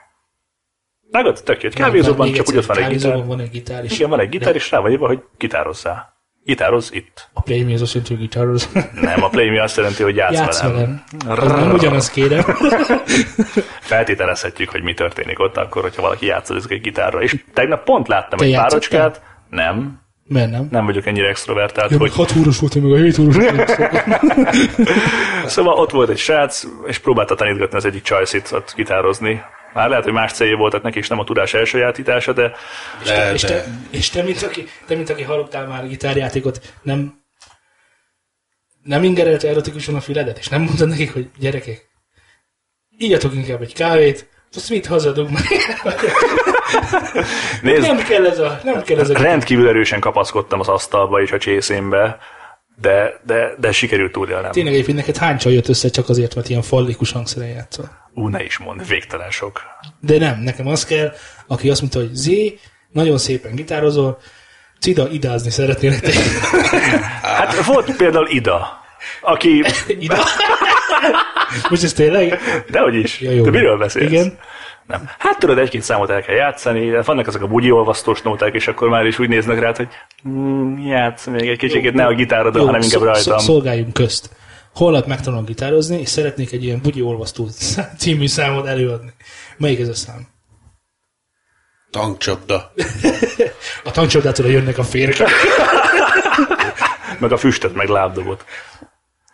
Megad, tök. Egy kávézóban csak úgy ott van egy gitár. van egy gitár, és Igen, van egy gitár, és rá van írva, hogy gitározzál. Gitároz itt. a play me az azt jelenti, hogy gitároz. Nem, a play me azt jelenti, hogy játsz, Játsz velem. velem. Nem ugyanaz kérem. (laughs) Feltételezhetjük, hogy mi történik ott akkor, hogyha valaki játszik egy gitárra. És tegnap pont láttam Te egy párocskát. Nem, Mert nem. nem vagyok ennyire extrovertált, Ja, hogy meg 6 óros volt, meg a 7 óros volt. Szóval ott volt egy srác, és próbálta tanítgatni az egyik csajszit ott gitározni. Már lehet, hogy más célja voltak neki, és nem a tudás elsajátítása, de De, és, de, te, és te, mint aki, te, mint aki hallottál már gitárjátékot, nem nem ingerelte erotikusan a füledet, és nem mondtad nekik, hogy gyerekek, ígyatok inkább egy kávét, azt mit hazadunk meg. nézd, nem kell ez a, nem kell ez a rendkívül erősen kapaszkodtam az asztalba és a csészénbe, de, de, de sikerült túlélnem. Tényleg egyébként neked hány csaj jött össze csak azért, mert ilyen fallikus hangszeren játszol? Ú, ne is mond, végtelen sok. De nem, nekem az kell, aki azt mondta, hogy Zé, nagyon szépen gitározol, Cida, idázni szeretnének te. (laughs) Hát volt például Ida, aki, (laughs) Ida? Most ez tényleg? dehogy is, Ja, jó. de miről beszélsz? Igen. Nem. Hát tudod, egy-két számot el kell játszani, de vannak ezek a bugyi olvasztós nóták, és akkor már is úgy néznek rád, hogy mm, játsz még egy kicsit, ne a gitárodon, Jó, hanem inkább rajtam. Szolgáljunk közt. Holnap megtanulok gitározni, és szeretnék egy ilyen bugyi olvasztó című számot előadni. Melyik ez a szám? tankcsapda. (laughs) A tankcsodától jönnek a férkek. (laughs) Meg a füstöt, meg lábdobot.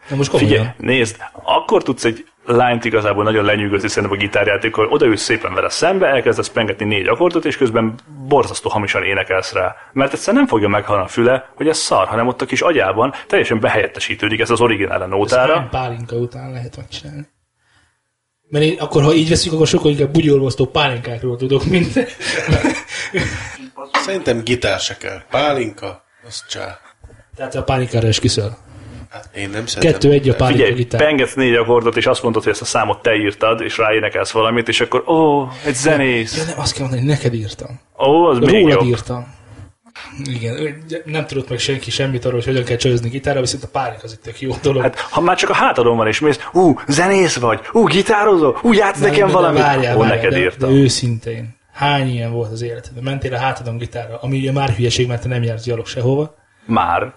Na most komolyan. Figyelj, nézd, akkor tudsz egy lányt igazából nagyon lenyűgözni szerintem a gitárjátékon, odaülsz szépen vele szembe, elkezdesz pengetni négy akkordot, és közben borzasztó hamisan énekelsz rá. Mert egyszerűen nem fogja meghalni a füle, hogy ez szar, hanem ott a kis agyában teljesen behelyettesítődik ez az originál nótára. hány pálinka után lehet megcsinálni. Mert én akkor, ha így veszük, akkor sokkal inkább bugyolvasztó pálinkákról tudok, mint... Szerintem gitár se kell. Pálinka, az csá. Tehát a pálinkára is küszöl. Hát én nem szeretem. Kettő egy a pálinka Figyelj, gitár. pengetsz négy akkordot, és azt mondod, hogy ezt a számot te írtad, és ráénekelsz valamit, és akkor, ó, egy zenész. Ja, nem, azt kell mondani, hogy neked írtam. Ó, az még Rólad jobb. írtam. Igen, nem tudott meg senki semmit arról, hogy hogyan kell csözni gitárra, viszont a pálinka az egy tök jó dolog. Hát, ha már csak a hátadon van, és mész, ú, zenész vagy, ú, gitározol, ú, játsz nekem de valamit, várjál, ó, várjál, neked de, írtam. De őszintén, hány ilyen volt az életedben? Mentél a hátadon gitárra, ami ugye már hülyeség, mert te nem jársz gyalog sehova. Már.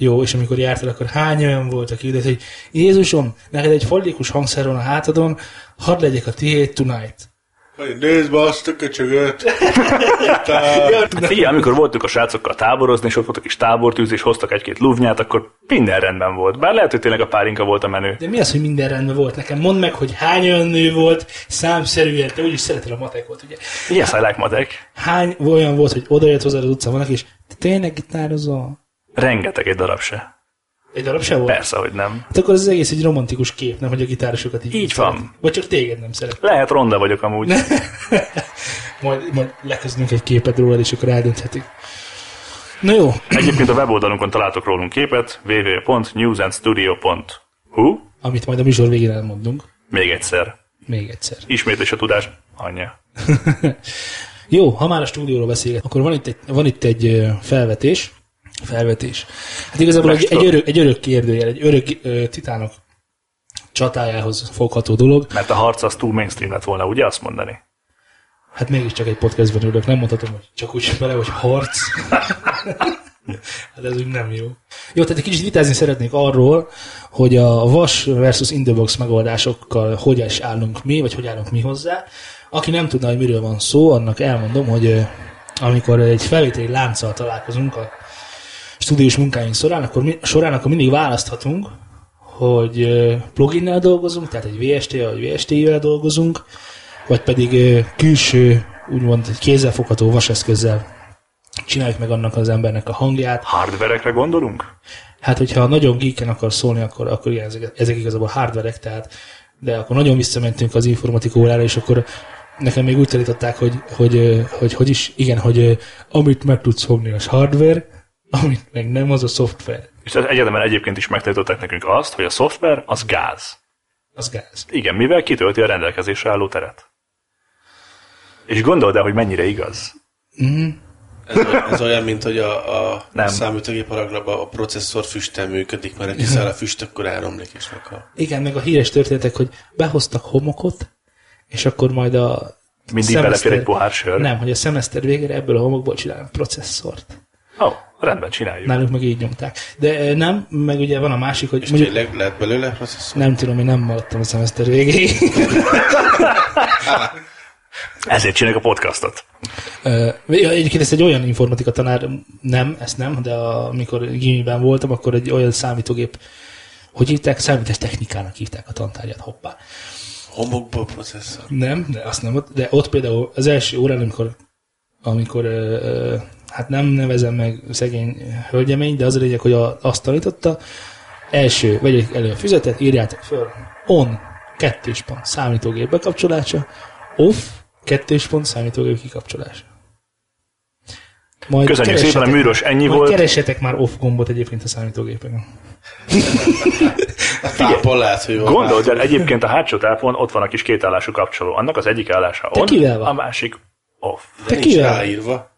Jó, és amikor jártál, akkor hány olyan volt, aki ide, hogy Jézusom, neked egy fallikus hangszer van a hátadon, hadd legyek a tiéd tonight. Nézd be azt a köcsögöt! (laughs) Hát figyelj, amikor voltunk a srácokkal táborozni, és ott volt a kis tábortűz, és hoztak egy-két luvnyát, akkor minden rendben volt. Bár lehet, hogy tényleg a pálinka volt a menő. De mi az, hogy minden rendben volt? Nekem mondd meg, hogy hány olyan nő volt, számszerűen, te úgyis szereted a matekot, ugye? Yes, I like matek. Hány olyan volt, hogy odajött hozzá az utcán valaki, és tényleg gitározol? Rengeteg egy darab se. Egy darab se volt? Persze, hogy nem. Hát akkor az egész egy romantikus kép, nem, hogy a gitárosokat így, Így van. Vagy csak téged nem szeret. Lehet ronda vagyok amúgy. (laughs) majd, majd lekezdünk egy képet rólad, és akkor eldönthetik. Na jó, Egyébként a weboldalunkon találtok rólunk képet, www.newsandstudio.hu. amit majd a műsor végén elmondunk. Még egyszer. Még egyszer. Ismétlés a tudás anyja. (laughs) Jó, ha már a stúdióról beszélget, akkor van itt egy, van itt egy felvetés. Felvetés. Hát igazából egy, egy, örök, egy örök kérdőjel, egy örök ö, titánok csatájához fogható dolog. Mert a harc az túl mainstream lett volna, ugye azt mondani? Hát mégiscsak egy podcastben ülök, nem mondhatom, hogy csak úgy bele, hogy harc. (laughs) hát ez úgy nem jó. Jó, tehát egy kicsit vitázni szeretnék arról, hogy a vas versus in the box megoldásokkal hogy is állunk mi, vagy hogy állunk mi hozzá. Aki nem tudna, hogy miről van szó, annak elmondom, hogy amikor egy felvételi lánccal találkozunk a stúdiós munkáink során, akkor, során, akkor mindig választhatunk, hogy pluginnel dolgozunk, tehát egy VST-vel vagy VST-vel dolgozunk, vagy pedig külső, úgymond kézzelfogható vaseszközzel csináljuk meg annak az embernek a hangját. Hardverekre gondolunk? Hát, hogyha nagyon geeken akar szólni, akkor, akkor igen, ezek, ezek igazából hardverek, tehát, de akkor nagyon visszamentünk az informatika órára, és akkor nekem még úgy tanították, hogy hogy, ö, hogy, hogy is, igen, hogy amit meg tudsz fogni, az hardware, amit meg nem, az a szoftver. És az egyetemen egyébként is megtanították nekünk azt, hogy a szoftver az gáz. Az gáz. Igen, mivel kitölti a rendelkezésre álló teret. És gondold el, hogy mennyire igaz. Ez, olyan- ez olyan, mint hogy a, a Nem. számítógép a processzor füstten működik, mert ha kiszáll a füst, akkor elromlik és meghal. Igen, meg a híres történetek, hogy behoztak homokot, és akkor majd a Mindig belefér egy pohár sör. Nem, hogy a szemeszter végére ebből a homokból csinálnak processzort. Oh, rendben, csináljuk. Nálunk meg így nyomták. De eh, nem, meg ugye van a másik, hogy És mondjuk, tényleg lehet belőle processzor? nem tudom, én nem maradtam a szemeszter végéig. (laughs) Ezért csináljuk a podcastot. Ö, Egyébként ez egy olyan informatika tanár, nem, ezt nem, de amikor gimiben voltam, akkor egy olyan számítógép, hogy hívták, számítás technikának hívták a tantárgyat, hoppá. Homokból processzor? Nem, de azt nem, ott- de ott például az első órán, amikor, amikor ö, hát nem nevezem meg szegény hölgyemény, de az a lényeg, hogy a, azt tanította, első, vegyék elő a füzetet, írjátok föl, on, kettős pont, számítógép bekapcsolása, off, kettős pont, számítógép kikapcsolása. Majd Köszönjük szépen, a műros ennyi majd volt. keressetek már off gombot egyébként a számítógépeken. (laughs) A tápon lehet, hogy jól Gondold el, egyébként a hátsó tápon ott van a kis kétállású kapcsoló. Annak az egyik állása on, kivel van? a másik off. De nincs kivel? ráírva.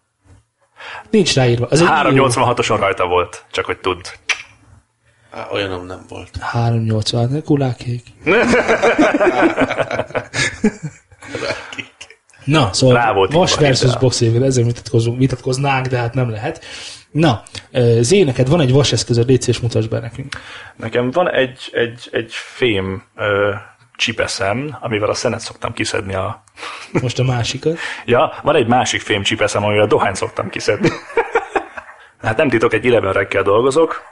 Nincs ráírva. Író. 386-oson rajta volt, csak hogy tudd. Á, olyanom nem volt. 380, kulákék. Na, szóval Rá volt Vas versus képzeld el. box évvel, ezzel vitatkozunk, vitatkoznánk, de hát nem lehet. Na, Zé, neked van egy vas eszközöd, légy szíves, mutasd be nekünk. Nekem van egy, egy, egy fém ö, csipeszem, amivel a szenet szoktam kiszedni a... Most a másikat. (laughs) Ja, van egy másik fém csipeszem, amivel a dohányt szoktam kiszedni. (laughs) hát nem titok, egy 11 rekkel dolgozok,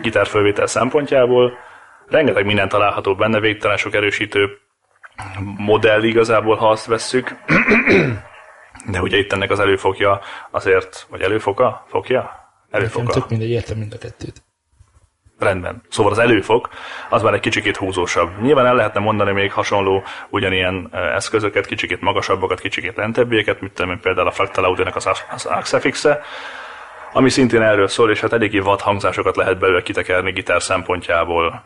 gitárfölvétel szempontjából. Rengeteg minden található benne, végtelen sok erősítő modell igazából, ha azt vesszük. (clears throat) De ugye itt ennek az előfogja azért, vagy előfoka? Nekem Előfoka. tök mindegy, értem mind a kettőt. Rendben. Szóval az előfok az már egy kicsikét húzósabb. Nyilván el lehetne mondani még hasonló ugyanilyen eszközöket, kicsikét magasabbakat, kicsikét lentebbieket, mint például a Fractal Audio-nek az, az Axefix-e, ami szintén erről szól, és hát eléggé vad hangzásokat lehet belőle kitekerni gitár szempontjából.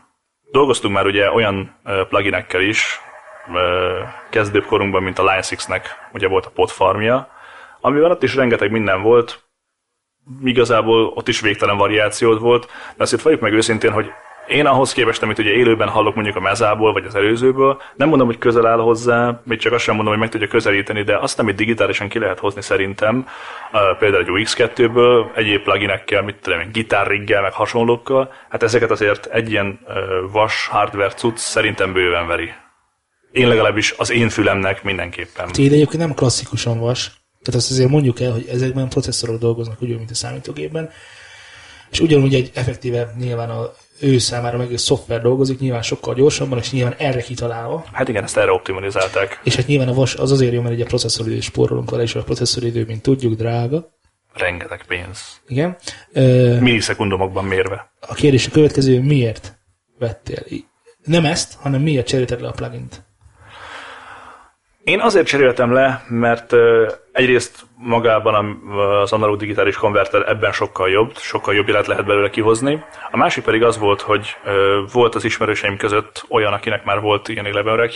Dolgoztunk már ugye olyan pluginekkel is, kezdőbb korunkban, mint a Line 6-nek ugye volt a potfarmja, amivel ott is rengeteg minden volt, igazából ott is végtelen variációt volt, de azt itt valljuk meg őszintén, hogy én ahhoz képest, amit ugye élőben hallok mondjuk a mezából, vagy az előzőből, nem mondom, hogy közel áll hozzá, még csak azt sem mondom, hogy meg tudja közelíteni, de azt, amit digitálisan ki lehet hozni szerintem, például egy UX2-ből, egyéb pluginekkel, mit tudom én, gitárriggel, meg hasonlókkal, hát ezeket azért egy ilyen vas hardware cucc szerintem bőven veri. Én legalábbis az én fülemnek mindenképpen. Ti egyébként nem klasszikusan vas, tehát azt azért mondjuk el, hogy ezekben processzorok dolgoznak ugyanúgy, mint a számítógépben, és ugyanúgy egy effektíve nyilván a ő számára meg egy szoftver dolgozik, nyilván sokkal gyorsabban, és nyilván erre kitalálva. Hát igen, ezt erre optimalizálták. És hát nyilván a vas az azért jó, mert ugye a processzoridő spórolunk vele, és a processzoridő, mint tudjuk, drága. Rengeteg pénz. Igen. Millisekundumokban mérve. A kérdés a következő, miért vettél? Nem ezt, hanem miért cserélted le a plugint? Én azért cseréltem le, mert egyrészt magában az analóg digitális konverter ebben sokkal jobb, sokkal jobb élet lehet belőle kihozni. A másik pedig az volt, hogy volt az ismerőseim között olyan, akinek már volt ilyen éleben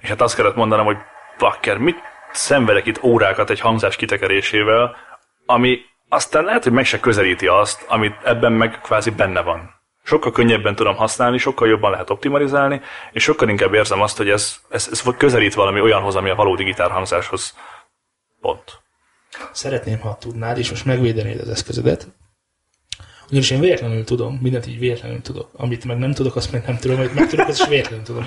és hát azt kellett mondanom, hogy bakker, mit szenvedek itt órákat egy hangzás kitekerésével, ami aztán lehet, hogy meg se közelíti azt, amit ebben meg kvázi benne van sokkal könnyebben tudom használni, sokkal jobban lehet optimalizálni, és sokkal inkább érzem azt, hogy ez, ez, ez közelít valami olyanhoz, ami a valódi gitárhangzáshoz pont. Szeretném, ha tudnád, és most megvédenéd az eszközödet, ugyanis én véletlenül tudom, mindent így véletlenül tudok. Amit meg nem tudok, azt meg nem tudom, amit meg tudok, azt is véletlenül tudom.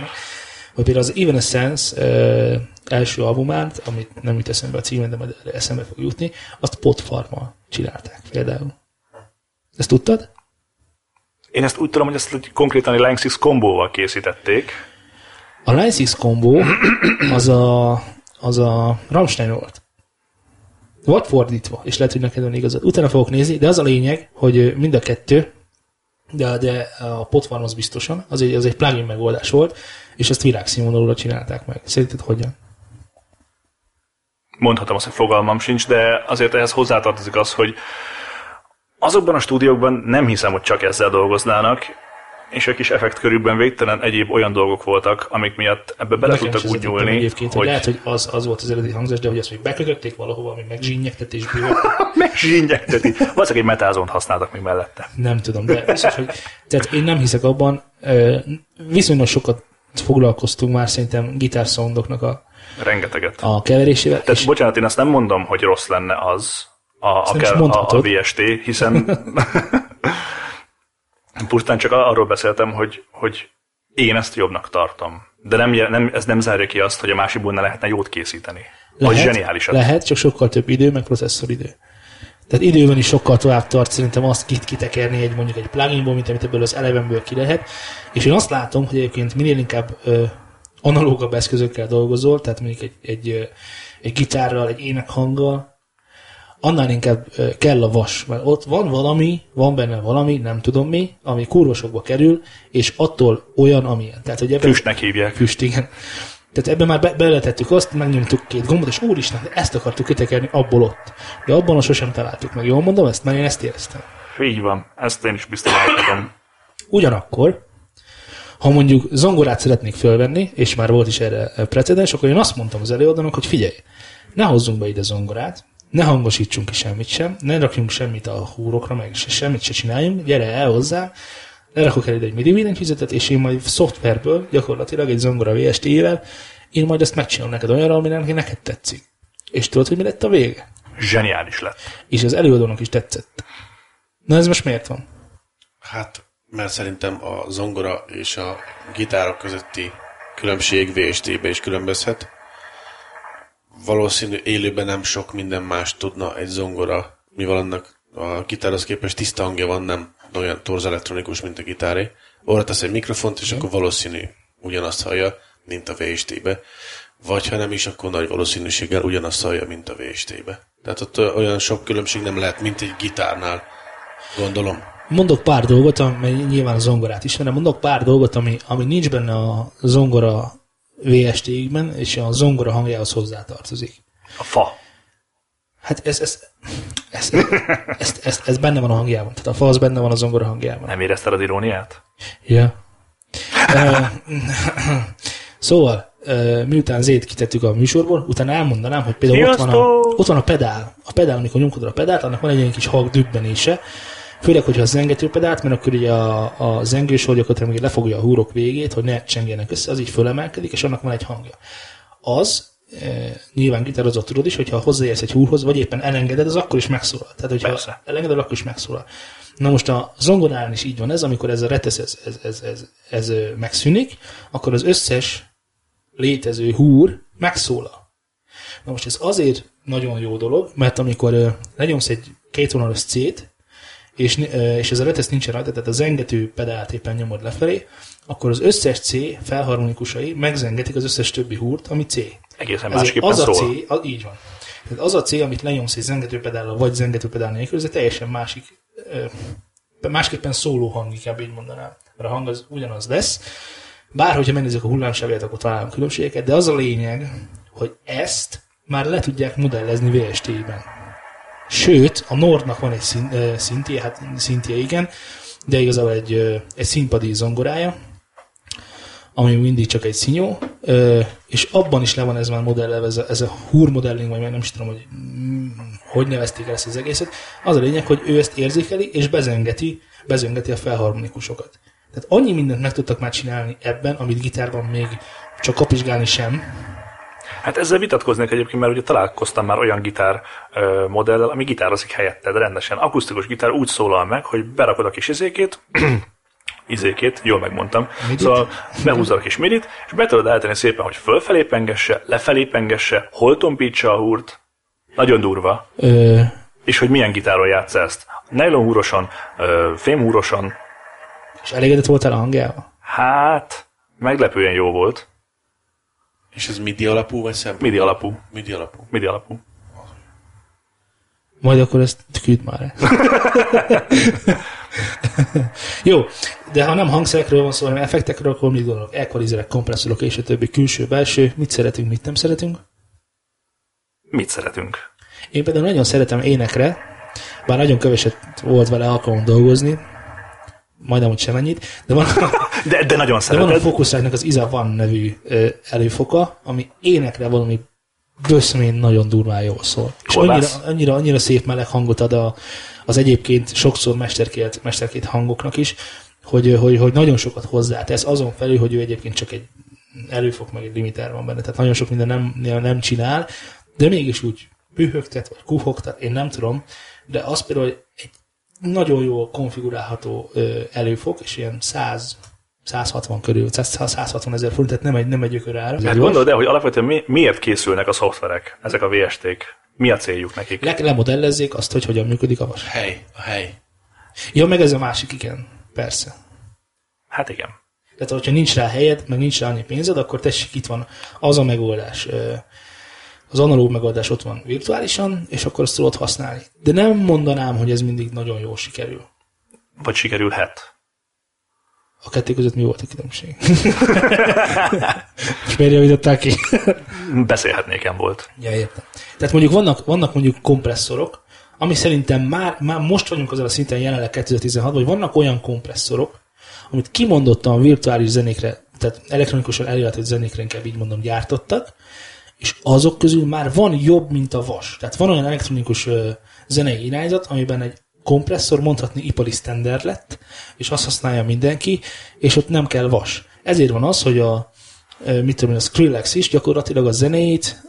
Hogy például az Evanescence uh, első albumát, amit nem jut eszembe a címen, de majd eszembe fog jutni, azt potfarma csinálták például. Ezt tudtad? Én ezt úgy tudom, hogy ezt hogy konkrétan egy Line 6 kombóval készítették. A Line 6 kombó az a, az a Rammstein volt. Vagy fordítva, és lehet, hogy neked van igazad. Utána fogok nézni, de az a lényeg, hogy mind a kettő, de, de a potfarm az biztosan, az egy, az egy plugin megoldás volt, és ezt világszínvonalúra csinálták meg. Szerinted hogyan? Mondhatom azt, hogy fogalmam sincs, de azért ehhez hozzátartozik az, hogy Azokban a stúdiókban nem hiszem, hogy csak ezzel dolgoznának, és egy kis effekt körülben végtelen egyéb olyan dolgok voltak, amik miatt ebbe bele Nekem tudtak úgy nyúlni. Egyébként, hogy... hogy... lehet, hogy az, az volt az eredeti hangzás, de hogy azt még bekötötték valahova, ami megzsínnyegtetésből. (laughs) megzsínnyegteti. Valószínűleg egy metázont használtak még mellette. Nem tudom, de biztos, hogy tehát én nem hiszek abban, viszonylag sokat foglalkoztunk már szerintem gitárszondoknak a Rengeteget. A keverésével. Tehát és... bocsánat, én azt nem mondom, hogy rossz lenne az, a, akár a, a VST, hiszen (laughs) (laughs) pusztán csak arról beszéltem, hogy, hogy én ezt jobbnak tartom. De nem, nem, ez nem zárja ki azt, hogy a másikból ne lehetne jót készíteni. Lehet, vagy zseniálisat. Lehet, csak sokkal több idő, meg processzoridő. Tehát időben is sokkal tovább tart szerintem azt kit kitekerni egy mondjuk egy pluginból, mint amit ebből az elevenből ki lehet. És én azt látom, hogy egyébként minél inkább ö, analógabb eszközökkel dolgozol, tehát mondjuk egy, egy, egy gitárral, egy énekhanggal, annál inkább kell a vas, mert ott van valami, van benne valami, nem tudom mi, ami kurvasokba kerül, és attól olyan, amilyen. Tehát, hogy ebben, Füstnek hívják. Füst, igen. Tehát ebben már be, beletettük azt, megnyomtuk két gombot, és úristen, ezt akartuk kitekerni abból ott. De abban a sosem találtuk meg. Jól mondom ezt? Mert én ezt éreztem. Így van. Ezt én is biztos Ugyanakkor, ha mondjuk zongorát szeretnék fölvenni, és már volt is erre precedens, akkor én azt mondtam az előadónak, hogy figyelj, ne hozzunk be ide zongorát, ne hangosítsunk ki semmit sem, ne rakjunk semmit a húrokra, meg se, semmit se csináljunk, gyere el hozzá, lerakok el ide egy MIDI billentyűzetet, és én majd szoftverből, gyakorlatilag egy zongora VST-vel, én majd ezt megcsinálom neked olyanra, ami neked tetszik. És tudod, hogy mi lett a vége? Zseniális lett. És az előadónak is tetszett. Na ez most miért van? Hát, mert szerintem a zongora és a gitárok közötti különbség VST-be is különbözhet valószínű élőben nem sok minden más tudna egy zongora, mivel annak a gitárhoz képest tiszta hangja van, nem olyan torz elektronikus, mint a gitáré. Orra tesz egy mikrofont, és akkor valószínű ugyanazt hallja, mint a VST-be. Vagy ha nem is, akkor nagy valószínűséggel ugyanazt hallja, mint a VST-be. Tehát ott olyan sok különbség nem lehet, mint egy gitárnál, gondolom. mondok pár dolgot, ami nyilván a zongorát ismerem, mondok pár dolgot, ami, ami nincs benne a zongora VST-ben, és a zongora hangjához hozzátartozik. A fa. Hát ez, ez, ez, ez, ez, ez, benne van a hangjában. Tehát a fa az benne van a zongora hangjában. Nem érezted az iróniát? Ja. Szóval, miután zét kitettük a műsorból, utána elmondanám, hogy például ott van, a, ott van a pedál. A pedál, amikor nyomkodod a pedált, annak van egy ilyen kis hang dübbenése, Főleg, hogyha a zengető pedált, mert akkor ugye a, a zengős gyakorlatilag még lefogja a húrok végét, hogy ne csengjenek össze, az így fölemelkedik, és annak van egy hangja. Az, e, nyilván gitározott tudod is, hogyha hozzáérsz egy húrhoz, vagy éppen elengeded, az akkor is megszólal. Tehát, hogyha Persze. elengeded, akkor is megszólal. Na most a zongorán is így van ez, amikor ez a retesz, ez, ez, ez, ez, ez megszűnik, akkor az összes létező húr megszólal. Na most ez azért nagyon jó dolog, mert amikor ö, lenyomsz egy kétvonalas C-t, és, ö, és ez a retesz nincsen rajta, tehát a zengető pedált éppen nyomod lefelé, akkor az összes C felharmonikusai megzengetik az összes többi húrt, ami C. Egészen Ezért másképpen az a. C, az, így van. Tehát az a C, amit lenyomsz egy zengetőpedállal, vagy zengetőpedál nélkül, ez egy teljesen másik, ö, másképpen szóló hang, inkább így mondanám. Mert a hang az ugyanaz lesz. Bár, hogyha megnézzük a hullámsávját, akkor találunk különbségeket, de az a lényeg, hogy ezt már le tudják modellezni VST-ben. Sőt, a Nordnak van egy szín, szintje, hát szintje igen, de igazából egy, egy színpadi zongorája, ami mindig csak egy színyó, ö, és abban is le van ez már modellelve, ez a, ez a húr modelling, vagy meg nem is tudom, hogy mm, hogy nevezték el ezt az egészet. Az a lényeg, hogy ő ezt érzékeli, és bezengeti, bezengeti a felharmonikusokat. Tehát annyi mindent meg tudtak már csinálni ebben, amit gitárban még csak kapizsgálni sem. Hát ezzel vitatkoznék egyébként, mert ugye találkoztam már olyan gitár ö, modellel, ami gitározik helyetted rendesen. Akusztikus gitár úgy szólal meg, hogy berakod a kis izékét, (clears throat) izékét, jól megmondtam. Midit? Szóval behúzod a kis midit, és be tudod állítani szépen, hogy fölfelé pengesse, lefelé pengesse, hol tompítsa a húrt. Nagyon durva. Ö, És hogy milyen gitáron játsz ezt. Fém húroson, és elégedett voltál a hangjával? hát meglepően jó volt. És ez midi alapú, vagy szempont? Midi alapú. Midi alapú. Midi alapú. Majd akkor ezt küld már. (laughs) Jó, de ha nem hangszerekről van szó, hanem effektekről, akkor mit gondolok? Equalizerek, kompresszorok és a többi külső-belső. Mit szeretünk, mit nem szeretünk? Mit szeretünk? Én például nagyon szeretem énekre, bár nagyon keveset volt vele alkalom dolgozni, majdnem, hogy semennyit, de van, (laughs) De, de nagyon de van a szereted. Focusrite-nak az Isa Van nevű ö, előfoka, ami énekre valami böszmén nagyon durván jól szól. És annyira, annyira, annyira szép meleg hangot ad a, az egyébként sokszor mesterkélt, mesterkélt hangoknak is, hogy, hogy, hogy nagyon sokat hozzátesz, azon felül, hogy ő egyébként csak egy előfok, meg egy limiter van benne, tehát nagyon sok minden nem, nem csinál, de mégis úgy pühögtet, vagy kuhogtat, én nem tudom, de az például egy nagyon jól konfigurálható előfok, és ilyen 100 160 körül, 100 160 ezer forint, tehát nem egy, nem egy ökör ár. Hát gondold el, hogy alapvetően mi, miért készülnek a szoftverek, ezek a VST-k? Mi a céljuk nekik? Le, lemodellezzék azt, hogy hogyan működik a vas. Hely, a hely. Ja, meg ez a másik, igen. Persze. Hát igen. Tehát, hogyha nincs rá helyed, meg nincs rá annyi pénzed, akkor tessék, itt van az a megoldás. Az analóg megoldás ott van virtuálisan, és akkor azt tudod használni. De nem mondanám, hogy ez mindig nagyon jól sikerül. Vagy sikerülhet. A kettő között mi volt a különbség? (laughs) és miért javították ki? Beszélhetnékem volt. Ja, értem. Tehát mondjuk vannak, vannak mondjuk kompresszorok, ami szerintem már, már most vagyunk azon a szinten jelenleg 2016 hogy vannak olyan kompresszorok, amit kimondottan virtuális zenékre, tehát elektronikusan elérhető zenékre inkább így mondom gyártottak, és azok közül már van jobb, mint a vas. Tehát van olyan elektronikus ö, zenei irányzat, amiben egy kompresszor mondhatni ipari standard lett, és azt használja mindenki, és ott nem kell vas. Ezért van az, hogy a, mit tudom én, a Skrillex is gyakorlatilag a zenét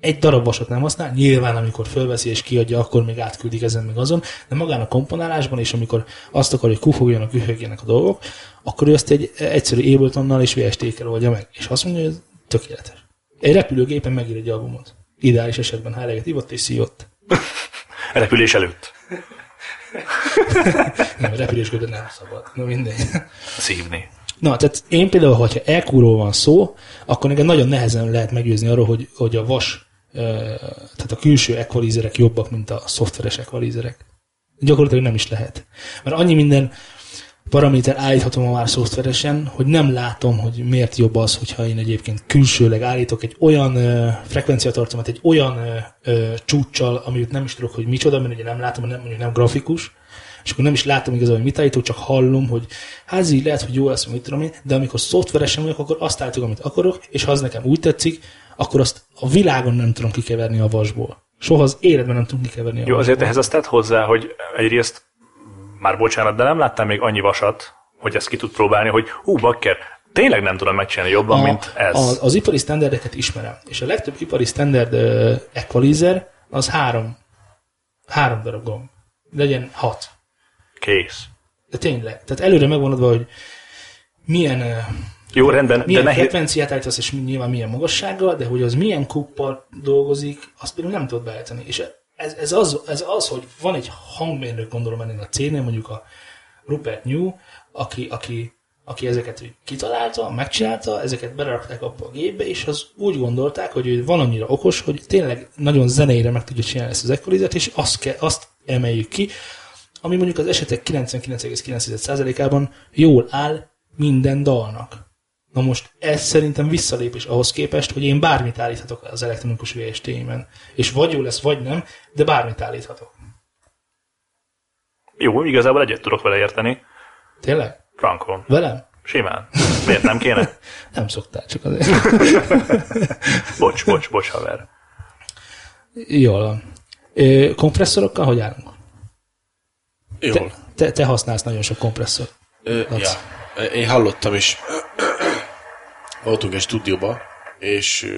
egy darab vasat nem használ, nyilván amikor fölveszi és kiadja, akkor még átküldik ezen meg azon, de magán a komponálásban, és amikor azt akar, hogy kufogjanak, ühögjenek a dolgok, akkor ő ezt egy egyszerű Abletonnal és VST-kel oldja meg. És azt mondja, hogy ez tökéletes. Egy repülőgépen megír egy albumot. Ideális esetben, ha eleget ivott és szívott. (laughs) Repülés előtt. (laughs) Nem, repülés közben nem szabad. Na mindegy. Szívni. Na, tehát én például, hogyha EQ-ról van szó, akkor nekem nagyon nehezen lehet meggyőzni arról, hogy, hogy a vas, tehát a külső equalizerek jobbak, mint a szoftveres equalizerek. Gyakorlatilag nem is lehet. Mert annyi minden paraméter állíthatom ma már szoftveresen, hogy nem látom, hogy miért jobb az, hogyha én egyébként külsőleg állítok egy olyan ö, frekvenciatartalmat, egy olyan ö, ö, csúccsal, amit nem is tudok, hogy micsoda, mert ugye nem látom, nem, mondjuk nem grafikus, és akkor nem is látom igazából, hogy mit állítok, csak hallom, hogy hát így lehet, hogy jó lesz, mit tudom én, de amikor szoftveresen vagyok, akkor azt állítok, amit akarok, és ha az nekem úgy tetszik, akkor azt a világon nem tudom kikeverni a vasból. Soha az életben nem tudom kikeverni a Jó, azért vasból. ehhez azt tett hozzá, hogy egyrészt, már bocsánat, de nem láttam még annyi vasat, hogy ezt ki tud próbálni, hogy hú, bakker, tényleg nem tudom megcsinálni jobban, mint ez. A, az ipari standardeket ismerem, és a legtöbb ipari standard uh, equalizer az három, három darab gomb. Legyen hat. Kész. De tényleg. Tehát előre megvan adva, hogy milyen, uh, Jó, rendben, milyen de nehéz, frekvenciát állítasz, és nyilván milyen magassággal, de hogy az milyen kuppal dolgozik, azt például nem tudod beállítani. És ez, ez, az, ez az, hogy van egy hangmérnök, gondolom ennél a cégnél, mondjuk a Rupert New, aki, aki, aki ezeket kitalálta, megcsinálta, ezeket belerakták abba a gépbe, és az úgy gondolták, hogy ő van annyira okos, hogy tényleg nagyon zeneire meg tudja csinálni ezt az equalizert, és azt, ke, azt emeljük ki, ami mondjuk az esetek 99,9%-ában jól áll minden dalnak. Na most ez szerintem visszalépés ahhoz képest, hogy én bármit állíthatok az elektronikus VST-ben. És vagy jó lesz, vagy nem, de bármit állíthatok. jó, igazából egyet tudok vele érteni. Tényleg? Frankon. Velem? Simán. Miért nem kéne? (laughs) Nem szoktál, csak azért. (laughs) Bocs, bocs, bocs, haver. Jól van. Kompresszorokkal hogy állunk? Jól. Te, te, te használsz nagyon sok kompresszort. Ö, ja. Én hallottam is, voltunk egy stúdióba, és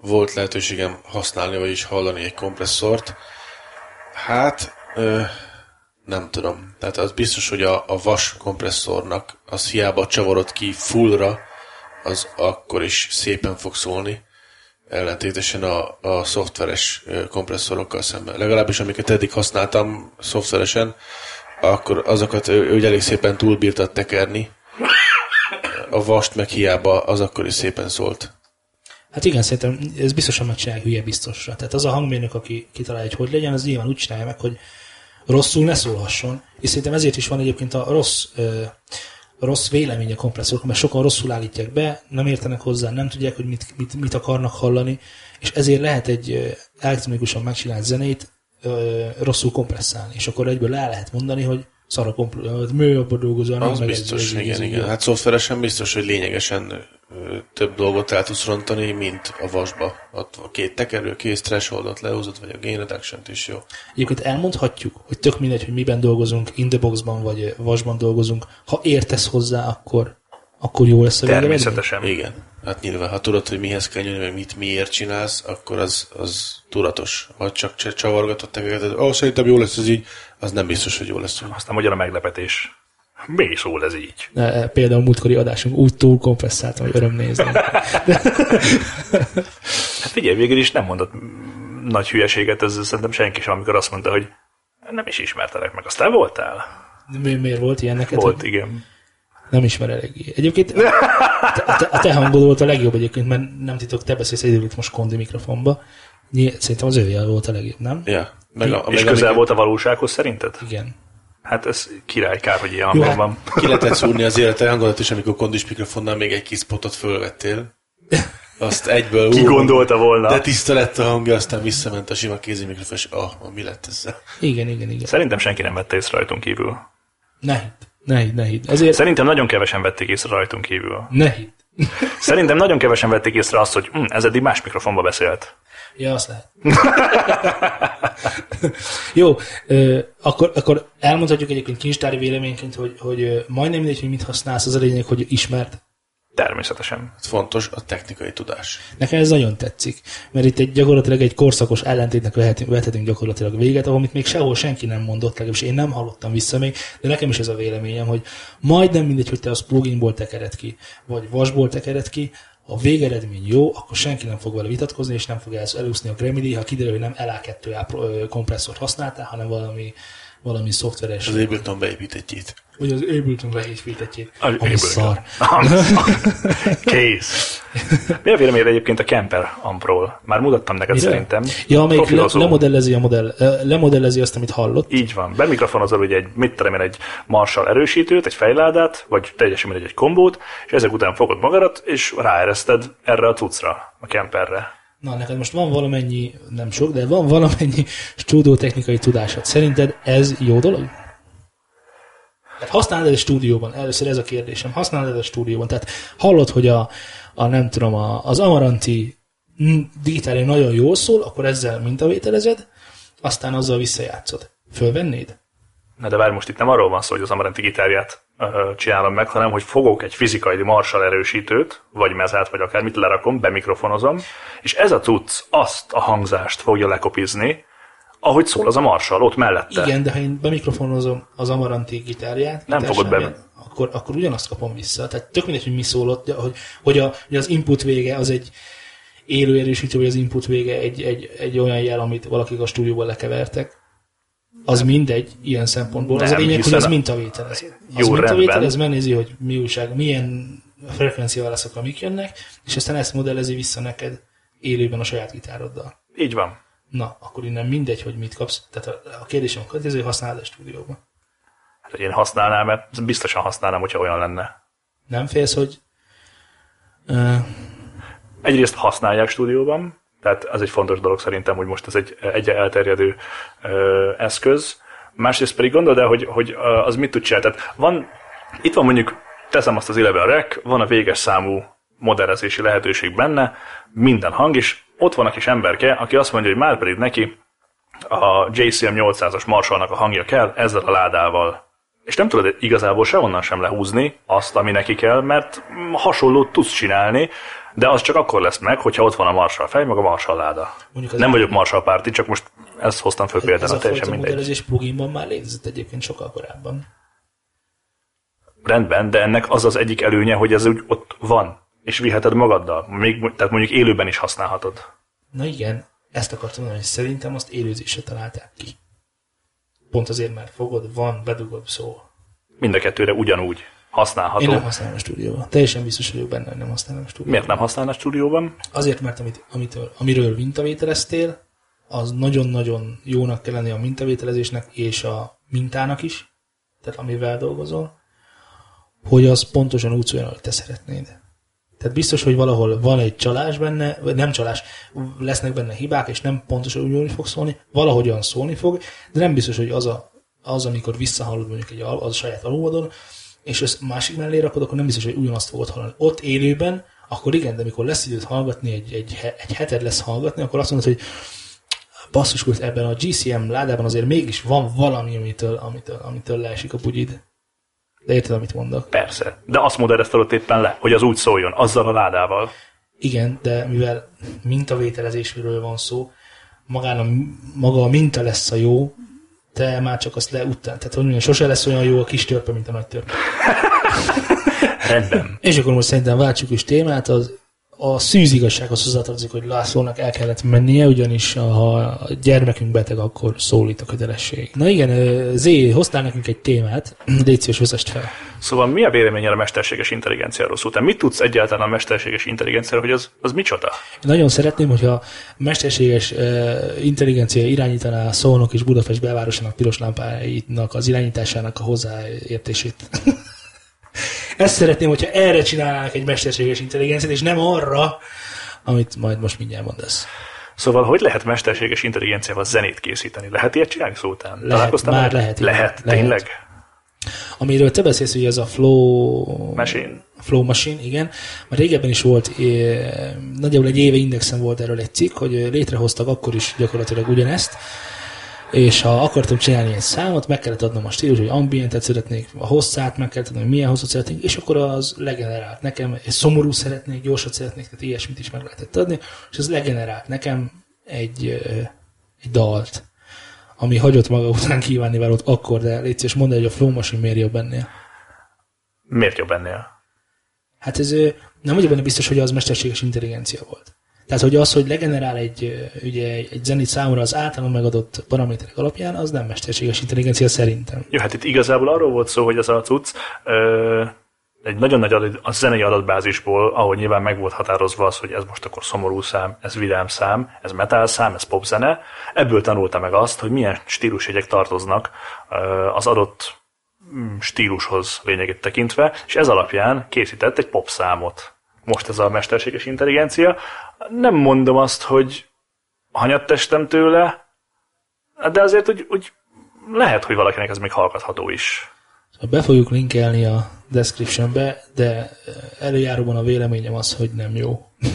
volt lehetőségem használni, vagyis hallani egy kompresszort. Hát, nem tudom. Tehát az biztos, hogy a, a vas kompresszornak az hiába csavarod ki fullra, az akkor is szépen fog szólni, ellentétesen a, a szoftveres kompresszorokkal szemben. Legalábbis amiket eddig használtam szoftveresen, akkor azokat ő, ő elég szépen túlbírtad tekerni. A vast meg hiába az akkor is szépen szólt. Hát igen, szerintem ez biztosan megcsinálják hülye biztosra. Tehát az a hangmérnök, aki kitalálja, hogy hogy legyen, az nyilván úgy csinálja meg, hogy rosszul ne szólhasson. És szerintem ezért is van egyébként a rossz, ö, rossz vélemény a kompresszorok, mert sokan rosszul állítják be, nem értenek hozzá, nem tudják, hogy mit, mit, mit akarnak hallani, és ezért lehet egy elektronikusan megcsinált zenét ö, rosszul kompresszálni, és akkor egyből le lehet mondani, hogy szar a kompresszor, mű abba dolgozol, Az meg biztos, ez- ez- igen, igen. Hát szoftveresen biztos, hogy lényegesen több dolgot el tudsz rontani, mint a vasba. Ott a két tekerő, két thresholdot lehúzott, vagy a gain reduction is jó. Egyébként elmondhatjuk, hogy tök mindegy, hogy miben dolgozunk, in the boxban vagy vasban dolgozunk, ha értesz hozzá, akkor, akkor jó lesz a végeredmény? Természetesen. Igen. Hát nyilván, ha tudod, hogy mihez kell nyúlni, meg mit miért csinálsz, akkor az, az tudatos. Ha csak csavargatott tekergeted, ó, szerintem jó lesz ez így, az nem biztos, hogy jó lesz. Aztán magyar a meglepetés. Mi szól ez így? E, Például múltkori adásunk úgy túl kompresszáltam, hogy öröm nézni. (laughs) Hát figyelj, végül is nem mondott nagy hülyeséget, ez szerintem senki sem, amikor azt mondta, hogy nem is ismertelek meg. Aztán voltál? Mi, miért volt ilyen neked? Volt, hogy igen. Nem ismer eléggé. Egyébként a te, hangod volt a legjobb egyébként, mert nem titok, te beszélsz egyébként most kondi mikrofonba. Szerintem az ő volt a legjobb, nem? Ja. Meg a, És közel volt a valósághoz szerinted? Igen. Hát ez király, kár, hogy ilyen Jó, van. (laughs) Ki lehetett szúrni az élete hangodat is, amikor kondis mikrofonnal még egy kis spotot fölvettél. Azt egyből... Ki gondolta volna? De tiszta lett a hangja, aztán visszament a sima kézi mikrofon, és ah, mi lett ezzel? Igen, igen, igen. Szerintem senki nem vette észre rajtunk kívül. Ne hidd. Ne hidd, ne hidd. Ezért Szerintem nagyon kevesen vették észre rajtunk kívül. ne hidd. (laughs) Szerintem nagyon kevesen vették észre azt, hogy hm, ez eddig más mikrofonba beszélt. Ja, azt lehet. (laughs) Jó, akkor, akkor elmondhatjuk egyébként kincstári véleményként, hogy, hogy majdnem mindegy, hogy mit használsz, az a lényeg, hogy ismert. Természetesen. Fontos a technikai tudás. Nekem ez nagyon tetszik, mert itt egy, gyakorlatilag egy korszakos ellentétnek vehetünk, vehetünk gyakorlatilag véget, ahol mit még sehol senki nem mondott, legalábbis én nem hallottam vissza még, de nekem is ez a véleményem, hogy majdnem mindegy, hogy te az pluginból tekered ki, vagy vasból tekered ki, ha a végeredmény jó, akkor senki nem fog vele vitatkozni, és nem fog el- elúszni a Gremidi, ha kiderül, hogy nem LA2A pro- ö, kompresszort használtál, hanem valami valami szoftveres, Az Ableton beépítettjét. vagy az Ableton beépítettjét, Az ami Ableton. szar. (laughs) Kész. Mi a véleményed egyébként a Kemper Ampról? Már mutattam neked Mire? szerintem. Ja, amelyik le, lemodellezi, a modell, lemodellezi azt, amit hallott. Így van. Bemikrofonozol ugye egy, mit tudom én, egy Marshall erősítőt, egy fejládát, vagy teljesen mindegy, egy kombót, és ezek után fogod magadat, és ráereszted erre a cuccra, a Kemperre. Na, neked most van valamennyi, nem sok, de van valamennyi stúdiótechnikai tudásod. Szerinted ez jó dolog? Tehát használod a stúdióban? Először ez a kérdésem. Használod a stúdióban? Tehát hallod, hogy a, a nem tudom, a, az Amaranti digitálja nagyon jól szól, akkor ezzel mintavételezed, aztán azzal visszajátszod. Fölvennéd? Na de várj, most itt nem arról van szó, hogy az Amaranti gitárját ö, csinálom meg, hanem hogy fogok egy fizikai Marshall erősítőt, vagy mezát, vagy akármit lerakom, bemikrofonozom, és ez a cucc azt a hangzást fogja lekopizni, ahogy szól az a Marshall, ott mellette. Igen, de ha én bemikrofonozom az Amaranti gitárját, Nem fogod be- akkor, akkor ugyanazt kapom vissza. Tehát tök mindegy, hogy mi szólott, de hogy, hogy, a, hogy az input vége az egy élő erősítő, vagy az input vége egy, egy, egy olyan jel, amit valakik a stúdióban lekevertek. Az mindegy ilyen szempontból. az a Nem, lényeg, hogy az a- mintavételez. Az Jó, mintavétel, rendben. ez megnézi, hogy mi újság, milyen frekvenciaválaszokra mik jönnek, és aztán ezt modellezi vissza neked élőben a saját gitároddal. Így van. Na, akkor innen mindegy, hogy mit kapsz. Tehát a, a kérdésem a következő, hogy használod a stúdióban. Hát, hogy én használnám, mert biztosan használnám, hogyha olyan lenne. Nem félsz, hogy uh, Egyrészt használják stúdióban, tehát ez egy fontos dolog szerintem, hogy most ez egy egyre elterjedő ö, eszköz. Másrészt pedig gondold el, hogy, hogy az mit tud csinálni. Tehát van, itt van mondjuk, teszem azt az Eleven Rec, van a véges számú modellezési lehetőség benne, minden hang, és ott van a kis emberke, aki azt mondja, hogy már pedig neki a JCM 800-as Marshallnak a hangja kell ezzel a ládával. És nem tudod igazából sehonnan sem lehúzni azt, ami neki kell, mert hasonlót tudsz csinálni, de az csak akkor lesz meg, hogyha ott van a Marshall fej, meg a Marshall láda. Mondjuk nem vagyok Marshall párti, csak most ezt hoztam föl ez például, a teljesen mindegy. modellezés pluginban már létezett egyébként sokkal korábban. Rendben, de ennek az az egyik előnye, hogy ez úgy ott van, és viheted magaddal. Még, tehát mondjuk élőben is használhatod. Na igen, ezt akartam mondani, hogy szerintem azt élőzésre találták ki. Pont azért, mert fogod, van, bedugod szó. Mind a kettőre ugyanúgy használható. Én nem használom a stúdióban. Teljesen biztos vagyok benne, hogy nem használom a stúdióban. Miért nem használnál stúdióban? Azért, mert amit, amitől, amiről mintavételeztél, az nagyon-nagyon jónak kell lenni a mintavételezésnek és a mintának is, tehát amivel dolgozol, hogy az pontosan úgy szóljon, ahogy te szeretnéd. Tehát biztos, hogy valahol van egy csalás benne, vagy nem csalás, lesznek benne hibák, és nem pontosan úgy fog szólni, valahogyan szólni fog, de nem biztos, hogy az, a, az amikor visszahallod mondjuk egy, az a saját alulvadon, és ezt másik mellé rakod, akkor nem biztos, hogy ugyanazt fogod hallani. Ott élőben, akkor igen, de amikor lesz időt hallgatni, egy, egy, egy heted lesz hallgatni, akkor azt mondod, hogy basszus, hogy ebben a GCM ládában azért mégis van valami, amitől, amitől, amitől leesik a bugyid. De érted, amit mondok? Persze. De azt modellezted éppen le, hogy az úgy szóljon, azzal a ládával. Igen, de mivel mintavételezésről van szó, magán a, maga a minta lesz a jó, te már csak azt leután. Tehát, hogy sose lesz olyan jó a kis törpe, mint a nagy törpe. (laughs) Rendben. És akkor most szerintem váltsuk is témát, az a szűz igazsághoz hozzátartozik, hogy Lászlónak el kellett mennie, ugyanis ha a gyermekünk beteg, akkor szólít a kötelesség. Na igen, Zé, hoztál nekünk egy témát, (clears throat) légy szíves, vezest fel. Szóval mi a véleményed a mesterséges intelligenciáról szó? Te mit tudsz egyáltalán a mesterséges intelligenciáról, hogy az, az micsoda? Én nagyon szeretném, hogyha mesterséges intelligencia irányítaná a Szolnok és Budapest belvárosának piros lámpáinak az irányításának a hozzáértését. (laughs) Ezt szeretném, hogyha erre csinálnának egy mesterséges intelligenciát, és nem arra, amit majd most mindjárt mondasz. Szóval hogy lehet mesterséges intelligenciával zenét készíteni? Lehet ilyet csinálni szó után? Lehet, már vele? lehet, igen. Lehet, Lehet. tényleg? Amiről te beszélsz, hogy ez a Flow... Machine. Flow Machine, igen. Már régebben is volt, nagyjából egy éve indexen volt erről egy cikk, hogy eh, létrehoztak akkor is gyakorlatilag ugyanezt, és ha akartam csinálni egy számot, meg kellett adnom a stílus, hogy ambientet szeretnék, a hosszát meg kellett adnom, hogy milyen hosszat szeretnék, és akkor az legenerált nekem, egy szomorú szeretnék, gyorsat szeretnék, tehát ilyesmit is meg lehetett adni, és az legenerált nekem egy, egy dalt, ami hagyott maga után kívánni valót akkor, de légy szíves, mondd hogy a Flow Machine miért jobb ennél. Miért jobb ennél? Hát ez nem vagyok benne biztos, hogy az mesterséges intelligencia volt. Tehát, hogy az, hogy legenerál egy, ugye, egy zenit számomra az általán megadott paraméterek alapján, az nem mesterséges intelligencia szerintem. Jó, hát itt igazából arról volt szó, hogy ez a cucc ö, egy nagyon nagy adat, a zenei adatbázisból, ahol nyilván meg volt határozva az, hogy ez most akkor szomorú szám, ez vidám szám, ez metal szám, ez popzene, ebből tanulta meg azt, hogy milyen stílusjegyek tartoznak ö, az adott mm, stílushoz lényegét tekintve, és ez alapján készített egy popszámot. Most ez a mesterséges intelligencia. Nem mondom azt, hogy hanyat testem tőle, de azért úgy, úgy lehet, hogy valakinek ez még hallgatható is. Be fogjuk linkelni a descriptionbe, de előjáróban a véleményem az, hogy nem jó. (laughs)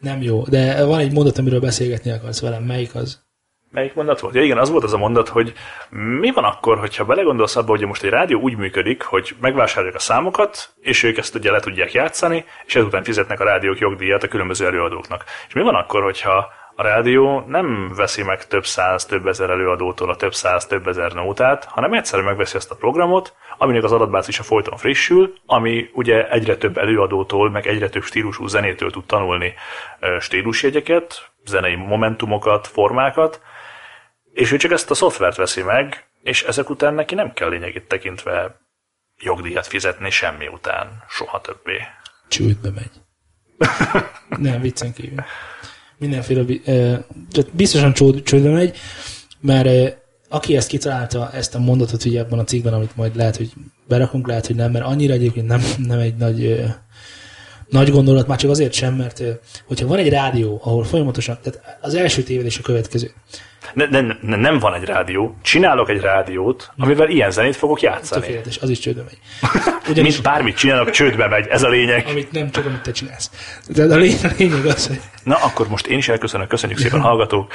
nem jó, de van egy mondat, amiről beszélgetni akarsz velem. Melyik az? Melyik mondat volt? Ja igen, az volt az a mondat, hogy mi van akkor, hogyha belegondolsz abba, hogy most egy rádió úgy működik, hogy megvásárolják a számokat, és ők ezt ugye le tudják játszani, és ezután fizetnek a rádiók jogdíjat a különböző előadóknak. És mi van akkor, hogyha a rádió nem veszi meg több száz, több ezer előadótól a több száz, több ezer nótát, hanem egyszerűen megveszi ezt a programot, aminek az adatbázisa folyton frissül, ami ugye egyre több előadótól, meg egyre több stílusú zenétől tud tanulni stílusjegyeket, zenei momentumokat, formákat, és ő csak ezt a szoftvert veszi meg, és ezek után neki nem kell lényegét tekintve jogdíjat fizetni semmi után, soha többé. Csődbe megy. (laughs) nem, viccen kívül. Mindenféle, eh, biztosan csőd, csődbe megy, mert eh, aki ezt kitalálta, ezt a mondatot ugye ebben a cikkben, amit majd lehet, hogy berakunk, lehet, hogy nem, mert annyira egyébként nem, nem egy nagy eh, nagy gondolat, már csak azért sem, mert hogyha van egy rádió, ahol folyamatosan, tehát az első tévedés a következő. Ne, ne, ne, nem van egy rádió, csinálok egy rádiót, amivel ilyen zenét fogok játszani. Tökéletes, az is csődbe megy. (laughs) Ugyanis, Mint bármit csinálok, csődbe megy, ez a lényeg. Amit nem csak, amit te csinálsz. De a lényeg, a lényeg az, hogy Na, akkor most én is elköszönök, köszönjük szépen hallgatók.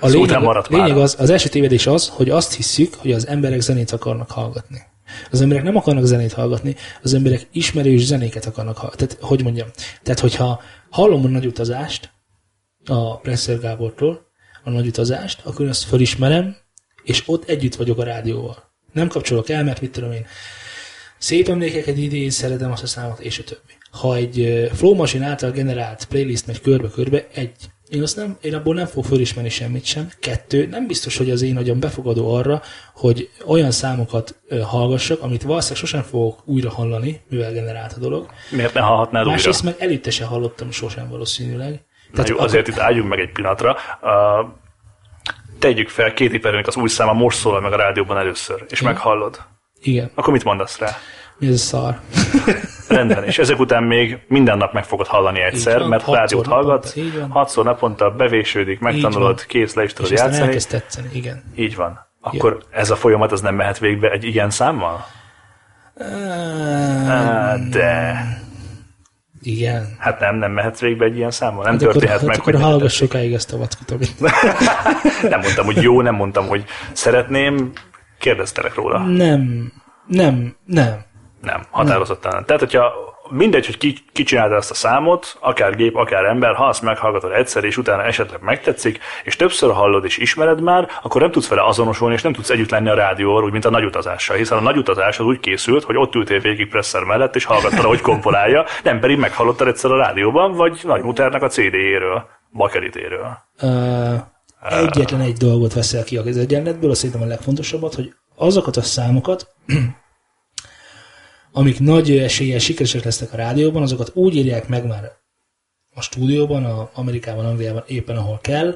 a lényeg, lényeg az, az első tévedés az, hogy azt hisszük, hogy az emberek zenét akarnak hallgatni. Az emberek nem akarnak zenét hallgatni, az emberek ismerős zenéket akarnak hallgatni. Tehát, hogy mondjam, tehát hogyha hallom a nagy utazást a Presser Gábortól, a nagy utazást, akkor azt felismerem, és ott együtt vagyok a rádióval. Nem kapcsolok el, mert mit tudom én, szép emlékeket idéz, szeretem azt a számot, és a többi. Ha egy ö, Flow Machine által generált playlist megy körbe-körbe, egy, én, azt nem, én abból nem fog fölismerni semmit sem. Kettő, nem biztos, hogy az én agyam befogadó arra, hogy olyan számokat hallgassak, amit valószínűleg sosem fogok újra hallani, mivel generált a dolog. Miért ne hallhatnád újra? Másrészt meg előtte se hallottam sosem valószínűleg. Na jó, azért itt álljunk meg egy pillanatra. Uh, tegyük fel, Katy Perrynek az új száma most szólal meg a rádióban először, és meghallod. Igen, Akkor mit mondasz rá? Ez szar? Rendben, és ezek után még minden nap meg fogod hallani egyszer, van, mert rádiót naponta, hallgatsz, így van. hatszor naponta bevésődik, megtanulod, kész, le is tudod és játszani. elkezd tetszeni, igen. Így van. Akkor ez a folyamat az nem mehet végbe egy ilyen számmal? Á, de... Igen. Hát nem, nem mehetsz végbe egy ilyen számmal. Nem Hát akkor, történhet hát meg, akkor hogy hallgass sokáig ezt a vackot, amit... nem mondtam, hogy jó, nem mondtam, hogy szeretném, kérdeztelek róla. Nem, nem, nem. Nem, határozottan nem. Tehát, hogyha mindegy, hogy ki, ki ezt a számot, akár gép, akár ember, ha azt meghallgatod egyszer, és utána esetleg megtetszik, és többször hallod és ismered már, akkor nem tudsz vele azonosulni, és nem tudsz együtt lenni a rádióval, úgy, mint a nagy utazással. Hiszen a nagy utazás az úgy készült, hogy ott ültél végig presszer mellett, és hallgattad, ahogy komponálja, nem pedig meghallottad egyszer a rádióban, vagy Nagy Muternek a CD-jéről, bakeritéről. Uh, egyetlen egy dolgot veszel ki az egyenletből, azt szerintem a legfontosabbat, hogy azokat a számokat, amik nagy eséllyel sikeresek lesznek a rádióban, azokat úgy írják meg már a stúdióban, a Amerikában, Angliában, éppen ahol kell,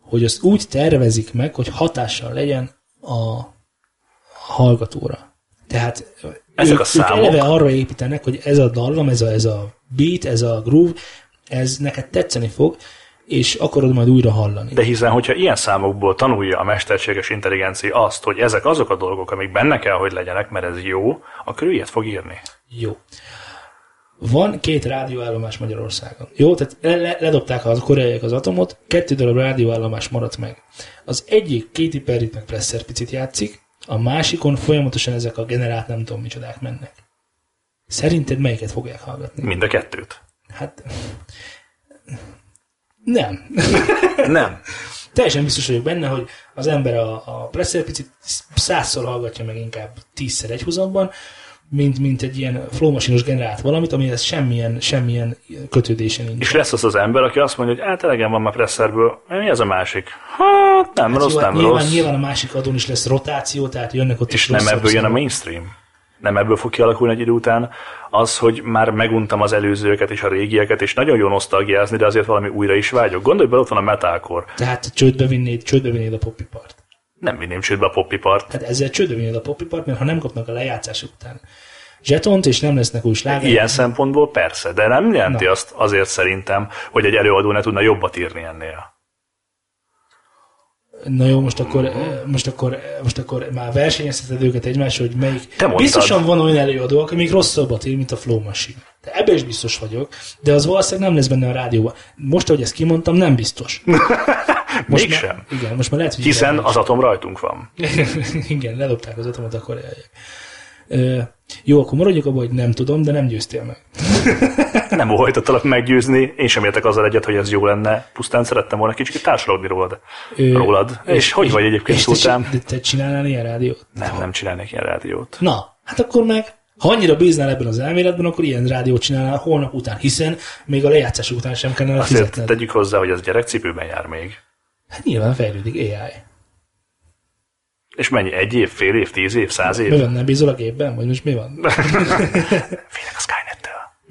hogy azt úgy tervezik meg, hogy hatással legyen a hallgatóra. Tehát Ezek ők, a számok- ők eleve arra építenek, hogy ez a dallam, ez a, ez a beat, ez a groove, ez neked tetszeni fog, és akarod majd újra hallani. De hiszen, hogyha ilyen számokból tanulja a mesterséges intelligencia azt, hogy ezek azok a dolgok, amik benne kell, hogy legyenek, mert ez jó, akkor ő ilyet fog írni. Jó. Van két rádióállomás Magyarországon. Jó, tehát le- le- ledobták a koreaiak az atomot, kettő darab rádióállomás maradt meg. Az egyik Katy Perry meg Presser picit játszik, a másikon folyamatosan ezek a generált nem tudom micsodák mennek. Szerinted melyiket fogják hallgatni? Mind a kettőt. Hát... Nem. (laughs) Nem. Teljesen biztos vagyok benne, hogy az ember a, a Presser picit százszor hallgatja meg inkább tízszer egy húzamban, mint, mint egy ilyen flowmasinos generált valamit, amihez semmilyen, semmilyen kötődése nincs. És lesz az az ember, aki azt mondja, hogy hát elegem van már presszerből, mi az a másik? Hát nem rossz, Jó, hát nem nyilván, rossz. nyilván a másik adón is lesz rotáció, tehát jönnek ott És is nem ebből jön a mainstream. Nem ebből fog kialakulni egy idő után az, hogy már meguntam az előzőket és a régieket, és nagyon jó nosztalgiázni, de azért valami újra is vágyok. Gondolj bele, ott van a metalcore. Tehát csődbe vinnéd, csődbe vinnéd a popipart. Nem vinném csődbe a popipart. Tehát ezzel csődbe vinnéd a popipart, mert ha nem kapnak a lejátszások után zsetont, és nem lesznek új slágerek, Ilyen szempontból persze, de nem jelenti Na. azt azért szerintem, hogy egy előadó ne tudna jobbat írni ennél. Na jó, most akkor, most akkor, most akkor már versenyezteted őket egymással, hogy melyik... Te mondtad. Biztosan van olyan előadó, aki még rosszabbat ír, mint a Flow Machine. De ebben is biztos vagyok, de az valószínűleg nem lesz benne a rádióban. Most, ahogy ezt kimondtam, nem biztos. (laughs) Most Mégsem. Már, igen, most már lehet, hogy Hiszen az atom rajtunk van. (laughs) igen, ledobták az atomot a koreaiak. Jó, akkor maradjuk abban, hogy nem tudom, de nem győztél meg. (laughs) Nem óhajtottalak meggyőzni, én sem értek azzal egyet, hogy ez jó lenne. Pusztán szerettem volna kicsit társalogni rólad. Ö, rólad. És, hogy vagy egyébként, és te, te csinálnál ilyen rádiót? Nem, nem csinálnék ilyen rádiót. Na, hát akkor meg, ha annyira bíznál ebben az elméletben, akkor ilyen rádiót csinálnál holnap után, hiszen még a lejátszások után sem kellene Azért fizetned. tegyük hozzá, hogy ez gyerekcipőben jár még. Hát nyilván fejlődik AI. És mennyi? Egy év, fél év, tíz év, száz év? Mi van, nem bízol a gépben? Vagy most mi van? (laughs) Félek a.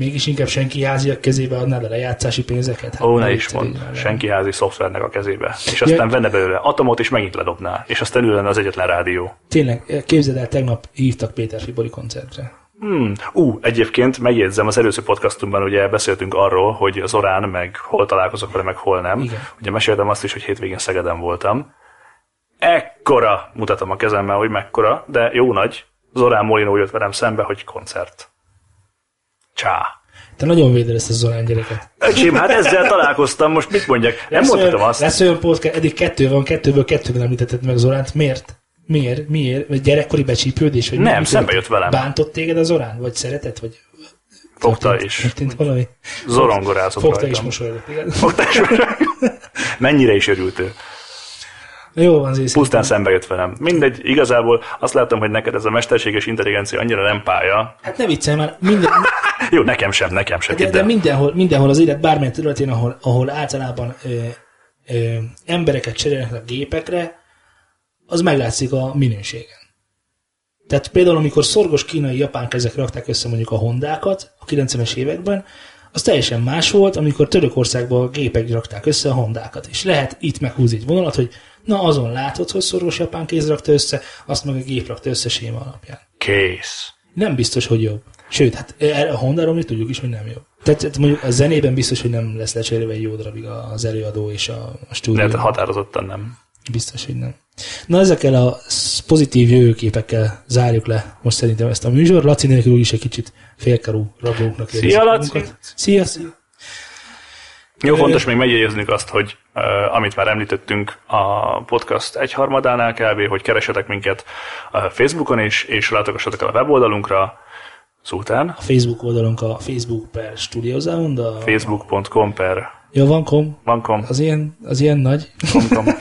Mégis inkább senki háziak kezébe adnád a lejátszási pénzeket? Hát Ó, ne is mond. Senki házi szoftvernek a kezébe. És aztán venne belőle atomot, és megint ledobná. És aztán ő lenne az egyetlen rádió. Tényleg, képzeld el, tegnap hívtak Péter Fibori koncertre. Hmm. Ú, egyébként megjegyzem, az előző podcastunkban ugye beszéltünk arról, hogy Zorán meg hol találkozok vele, meg hol nem. Igen. Ugye meséltem azt is, hogy hétvégén Szegeden voltam. Ekkora, mutatom a kezemmel, hogy mekkora, de jó nagy. Zorán Molinó jött velem szembe, hogy koncert. Csá. Te nagyon véded ezt a Zorán gyereket. Öcsém, hát ezzel találkoztam, most mit mondjak? Nem Lesz mondhatom olyan, azt. Lesz olyan podcast, eddig kettő van, kettőből kettőben említetted meg Zoránt. Miért? Miért? Miért? Vagy gyerekkori becsípődés? Vagy Nem, mi- szembe jött velem. Bántott téged az Zorán? Vagy szeretett? Vagy Fogta történt- is. Történt valami? Zorongorázott Fogta rajtam. is mosolygott, igen. Fogta is (laughs) Mennyire is örült ő. Jó van, Zész. Pusztán szembe jött velem. Mindegy, igazából azt láttam, hogy neked ez a mesterséges intelligencia annyira nem pálya. Hát ne viccelj már, minden, (laughs) Jó, nekem sem, nekem sem. de, hidd de el. mindenhol, mindenhol az élet bármilyen területén, ahol, ahol általában ö, ö, embereket cserélnek a gépekre, az meglátszik a minőségen. Tehát például, amikor szorgos kínai japán kezek rakták össze mondjuk a hondákat a 90-es években, az teljesen más volt, amikor Törökországban gépek rakták össze a hondákat. És lehet itt meghúzni egy vonalat, hogy na azon látod, hogy szorgos japán kéz rakta össze, azt meg a gép rakta össze séma alapján. Kész. Nem biztos, hogy jobb. Sőt, hát erre a Hondáról mi tudjuk is, hogy nem jobb. Tehát, mondjuk a zenében biztos, hogy nem lesz lecserélve egy jó darabig az előadó és a, a stúdió. De határozottan nem. Biztos, hogy nem. Na ezekkel a pozitív jövőképekkel zárjuk le most szerintem ezt a műsor. Laci nélkül is egy kicsit félkarú rablóknak Szia, érezzük Laci! magunkat. Szia, szia! Jó, fontos még megjegyeznünk azt, hogy uh, amit már említettünk a podcast egyharmadánál kb., hogy keresetek minket a Facebookon is, és látogassatok el a weboldalunkra, Szultán, A Facebook oldalunk a Facebook per Studio Sound, a... facebook.com per Ja, van kom. vankom, Az ilyen, az ilyen nagy. vankom. (laughs)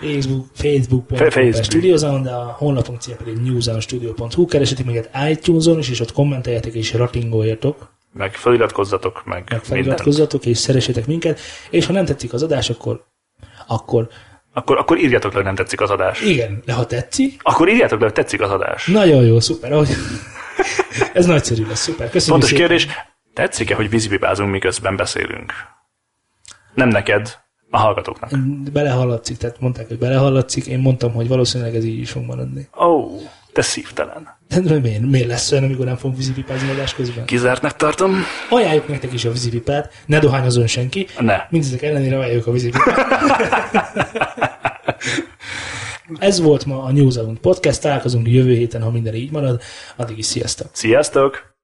Facebook, Facebook.com Fe- per Facebook. Studio Sound, de a honlapunk címe pedig newsoundstudio.hu. Keresetek minket iTunes-on is, és ott kommenteljetek és ratingoljatok, meg feliratkozzatok, meg, meg feliratkozzatok, és szeressétek minket, és ha nem tetszik az adás, akkor, akkor Akkor, akkor írjátok le, hogy nem tetszik az adás. igen, de ha tetszik, Akkor írjátok le, hogy tetszik az adás. nagyon jó, szuper, ahogy... (laughs) Ez nagyszerű lesz, szuper. Köszönjük Fontos szépen. kérdés, tetszik-e, hogy vízipipázunk, miközben beszélünk? Nem neked, a hallgatóknak. Belehallatszik, tehát mondták, hogy belehallatszik, én mondtam, hogy valószínűleg ez így is fog maradni. Ó, oh, te szívtelen. De miért, miért lesz olyan, amikor nem fogunk vízipipázni adás közben? Kizártnak tartom? Ajánljuk nektek is a vízipipát, ne dohányozon senki. Ne. Mindezek ellenére ajánljuk a vízipipát. (laughs) Ez volt ma a New Zealand Podcast, találkozunk jövő héten, ha minden így marad. Addig is sziasztok! Sziasztok!